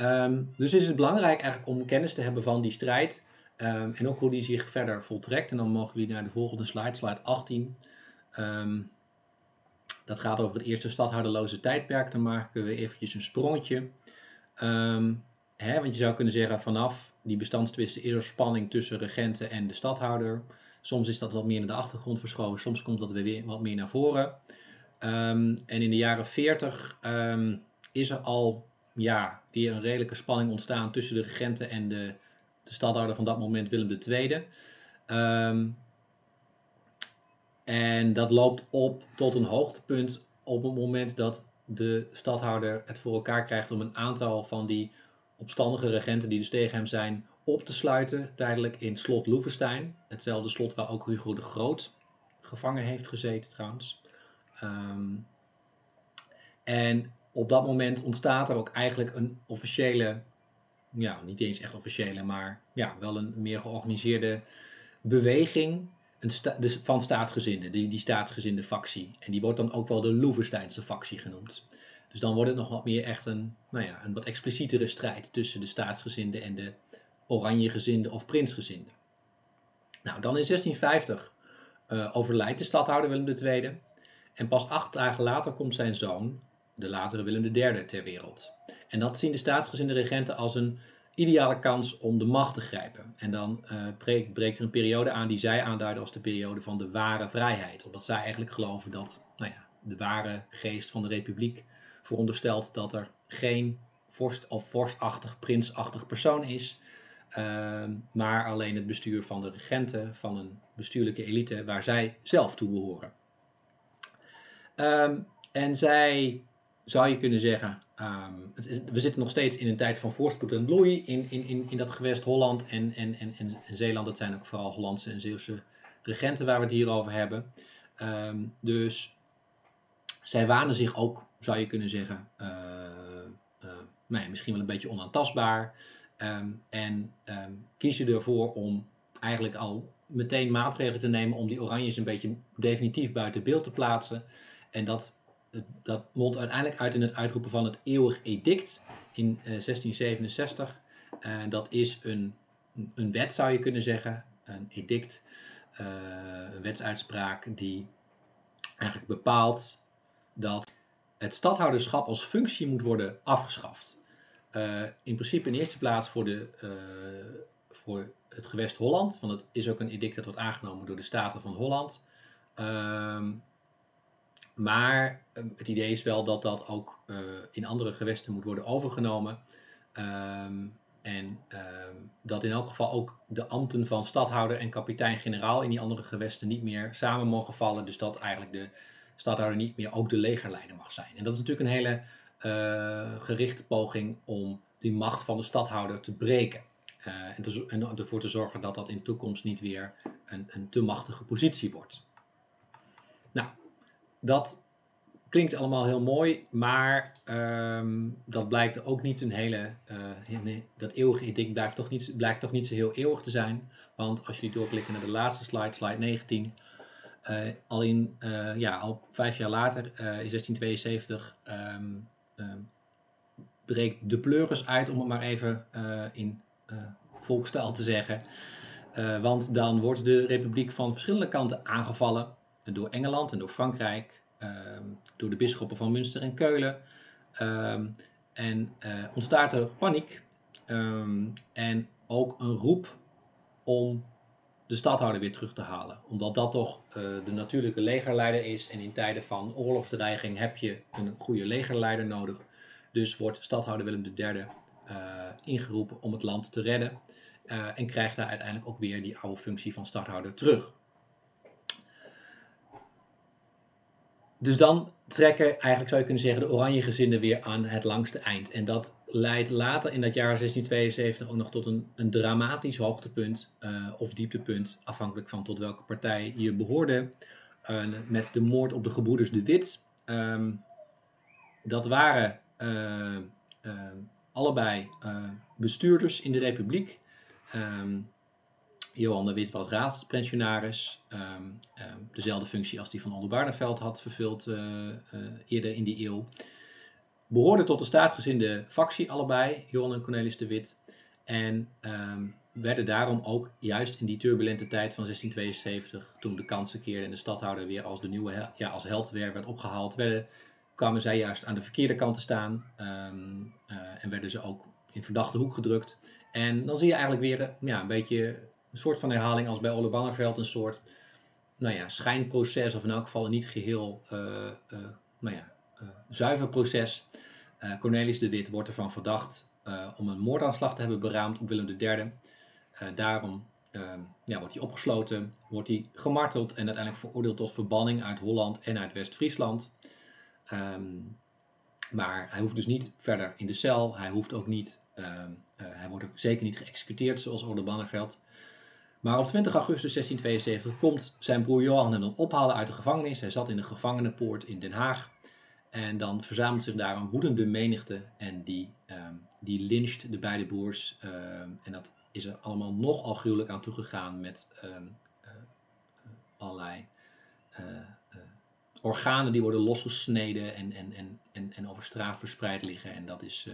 Um, dus is het belangrijk eigenlijk om kennis te hebben van die strijd um, en ook hoe die zich verder voltrekt. En dan mogen jullie naar de volgende slide, slide 18. Um, dat gaat over het eerste stadhouderloze tijdperk. Dan maken we eventjes een sprongetje. Hè, want je zou kunnen zeggen vanaf die bestandstwisten is er spanning tussen regenten en de stadhouder. Soms is dat wat meer naar de achtergrond verschoven, soms komt dat weer wat meer naar voren. en in de jaren 40 is er al ja, weer een redelijke spanning ontstaan tussen de regenten en de, de stadhouder van dat moment, Willem II. Um, en dat loopt op tot een hoogtepunt op het moment dat de stadhouder het voor elkaar krijgt om een aantal van die opstandige regenten die dus tegen hem zijn op te sluiten, tijdelijk in slot Loevestein. Hetzelfde slot waar ook Hugo de Groot gevangen heeft gezeten trouwens. Um, en op dat moment ontstaat er ook eigenlijk een officiële, ja, niet eens echt officiële, maar ja, wel een meer georganiseerde beweging een dus van staatsgezinden, die, die staatsgezinde factie. En die wordt dan ook wel de Loevesteinse factie genoemd. Dus dan wordt het nog wat meer echt een, nou ja, een wat explicietere strijd tussen de staatsgezinden en de oranjegezinden of prinsgezinden. Nou, dan in 1650 uh, overlijdt de stadhouder Willem II. En pas acht dagen later komt zijn zoon, de latere Willem III ter wereld. En dat zien de staatsgezinde regenten als een ideale kans om de macht te grijpen. En dan uh, breekt, er een periode aan die zij aanduiden als de periode van de ware vrijheid. Omdat zij eigenlijk geloven dat nou ja, de ware geest van de republiek veronderstelt dat er geen vorst of vorstachtig, prinsachtig persoon is. Uh, maar alleen het bestuur van de regenten, van een bestuurlijke elite waar zij zelf toe behoren. Um, en zij zou je kunnen zeggen, um, is, we zitten nog steeds in een tijd van voorspoed en bloei in, in, in, in dat gewest Holland en, en, en, en Zeeland. Dat zijn ook vooral Hollandse en Zeeuwse regenten waar we het hier over hebben. Um, dus zij wanen zich ook, zou je kunnen zeggen, uh, uh, nou ja, misschien wel een beetje onaantastbaar. Um, en kiezen ervoor om eigenlijk al meteen maatregelen te nemen om die oranjes een beetje definitief buiten beeld te plaatsen. En dat dat mondt uiteindelijk uit in het uitroepen van het eeuwig edict in 1667. Uh, dat is een, een wet, zou je kunnen zeggen, een edict, uh, een wetsuitspraak die eigenlijk bepaalt dat het stadhouderschap als functie moet worden afgeschaft. In principe in eerste plaats voor, de, voor het gewest Holland, want het is ook een edict dat wordt aangenomen door de Staten van Holland. Ehm, maar ehm, het idee is wel dat dat ook uh, in andere gewesten moet worden overgenomen. Um, en ehm, dat in elk geval ook de ambten van stadhouder en kapitein-generaal in die andere gewesten niet meer samen mogen vallen. Dus dat eigenlijk de stadhouder niet meer ook de legerleider mag zijn. En dat is natuurlijk een hele eh, gerichte poging om die macht van de stadhouder te breken. Eh, en, ervoor te zorgen dat dat in de toekomst niet weer een, een te machtige positie wordt. Nou, dat klinkt allemaal heel mooi, maar um, dat blijkt ook niet een hele, uh, dat eeuwige edict blijft toch, niet, blijkt toch niet zo heel eeuwig te zijn. Want als jullie doorklikken naar de laatste slide, slide 19, uh, al, in, ja, al vijf jaar later, in 1672, um, um, breekt de pleuris uit, om het maar even in volkstaal te zeggen. want dan wordt de republiek van verschillende kanten aangevallen door Engeland en door Frankrijk. Ehm, door de bisschoppen van Münster en Keulen. Ehm, en uh, ontstaat er paniek ehm, en ook een roep om de stadhouder weer terug te halen. Omdat dat toch uh, de natuurlijke legerleider is. En in tijden van oorlogsdreiging heb je een goede legerleider nodig. Dus wordt stadhouder Willem III uh, eh, ingeroepen om het land te redden. En krijgt daar uiteindelijk ook weer die oude functie van stadhouder terug. Dus dan trekken, eigenlijk zou je kunnen zeggen, de oranje gezinnen weer aan het langste eind. En dat leidt later in dat jaar 1672 ook nog tot een, een dramatisch hoogtepunt uh, of dieptepunt, afhankelijk van tot welke partij je behoorde, uh, met de moord op de gebroeders de Wit. Um, dat waren uh, allebei bestuurders in de republiek. Um, Johan de Wit was raadspensionaris. Um, um, dezelfde functie als die van Oldenbarneveld had vervuld uh, uh, eerder in die eeuw. Behoorden tot de staatsgezinde factie allebei, Johan en Cornelis de Wit. En um, werden daarom ook juist in die turbulente tijd van 1672, toen de kansen keerden en de stadhouder weer als de nieuwe ja, als held weer werd opgehaald, werden, kwamen zij juist aan de verkeerde kant te staan uh, en werden ze ook in verdachte hoek gedrukt. En dan zie je eigenlijk weer ja, een beetje een soort van herhaling als bij Ole een soort nou ja, schijnproces, of in elk geval een niet geheel uh, uh, nou ja, uh, zuiver proces. Cornelis de Wit wordt ervan verdacht om een moordaanslag te hebben beraamd op Willem III. daarom ja, wordt hij opgesloten, wordt hij gemarteld en uiteindelijk veroordeeld tot verbanning uit Holland en uit West-Friesland. Um, maar hij hoeft dus niet verder in de cel. Hij hoeft ook niet, um, hij wordt ook zeker niet geëxecuteerd zoals Orde. Maar op 20 augustus 1672 komt zijn broer Johan hem dan ophalen uit de gevangenis. Hij zat in de gevangenenpoort in Den Haag. En dan verzamelt zich daar een woedende menigte en die, um, die lyncht de beide broers. Um, en dat is er allemaal nogal gruwelijk aan toegegaan met um, uh, allerlei uh, uh, organen die worden losgesneden en, en, en, en, en over straat verspreid liggen. En dat is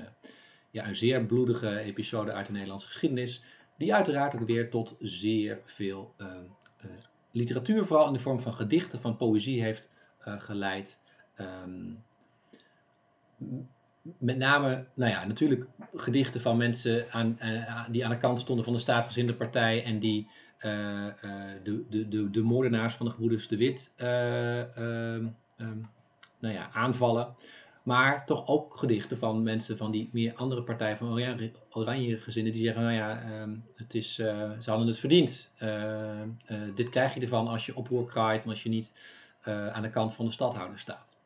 ja, een zeer bloedige episode uit de Nederlandse geschiedenis. Die uiteraard ook weer tot zeer veel uh, uh, literatuur, vooral in de vorm van gedichten, van poëzie heeft uh, geleid. Um, met name, nou ja, natuurlijk gedichten van mensen aan, die aan de kant stonden van de staatsgezinde partij en die de, de, de, de moordenaars van de gebroeders de Wit um, nou ja, aanvallen. Maar toch ook gedichten van mensen van die meer andere partij van oranje, gezinnen. Die zeggen, nou ja, um, het is, uh, ze hadden het verdiend. Uh, uh, dit krijg je ervan als je oproer kraait en als je niet aan de kant van de stadhouder staat.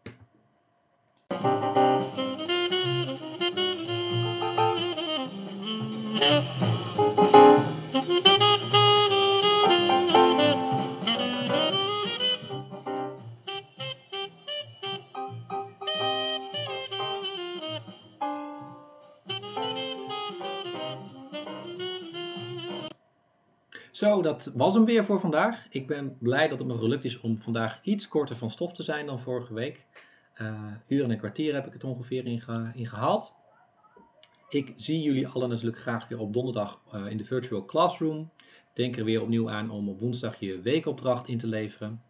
Zo, dat was hem weer voor vandaag. Ik ben blij dat het me gelukt is om vandaag iets korter van stof te zijn dan vorige week. Uh, uren en kwartier heb ik het ongeveer in, in, gehaald. Ik zie jullie allen natuurlijk graag weer op donderdag uh, in de Virtual Classroom. Denk er weer opnieuw aan om op woensdag je weekopdracht in te leveren.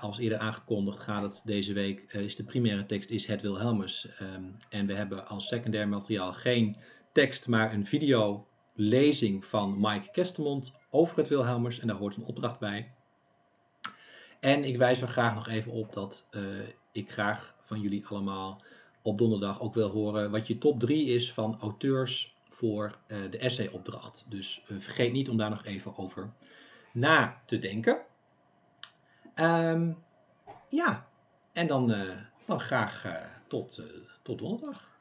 Als eerder aangekondigd gaat het deze week, uh, is de primaire tekst is het Wilhelmus. Um, en we hebben als secundair materiaal geen tekst, maar een video lezing van Mike Kestermond over het Wilhelmers en daar hoort een opdracht bij. En ik wijs er graag nog even op dat eh, ik graag van jullie allemaal op donderdag ook wil horen wat je top 3 is van auteurs voor uh, de essayopdracht. Dus eh, vergeet niet om daar nog even over na te denken. Ehm, ja, en dan, dan graag tot, tot donderdag.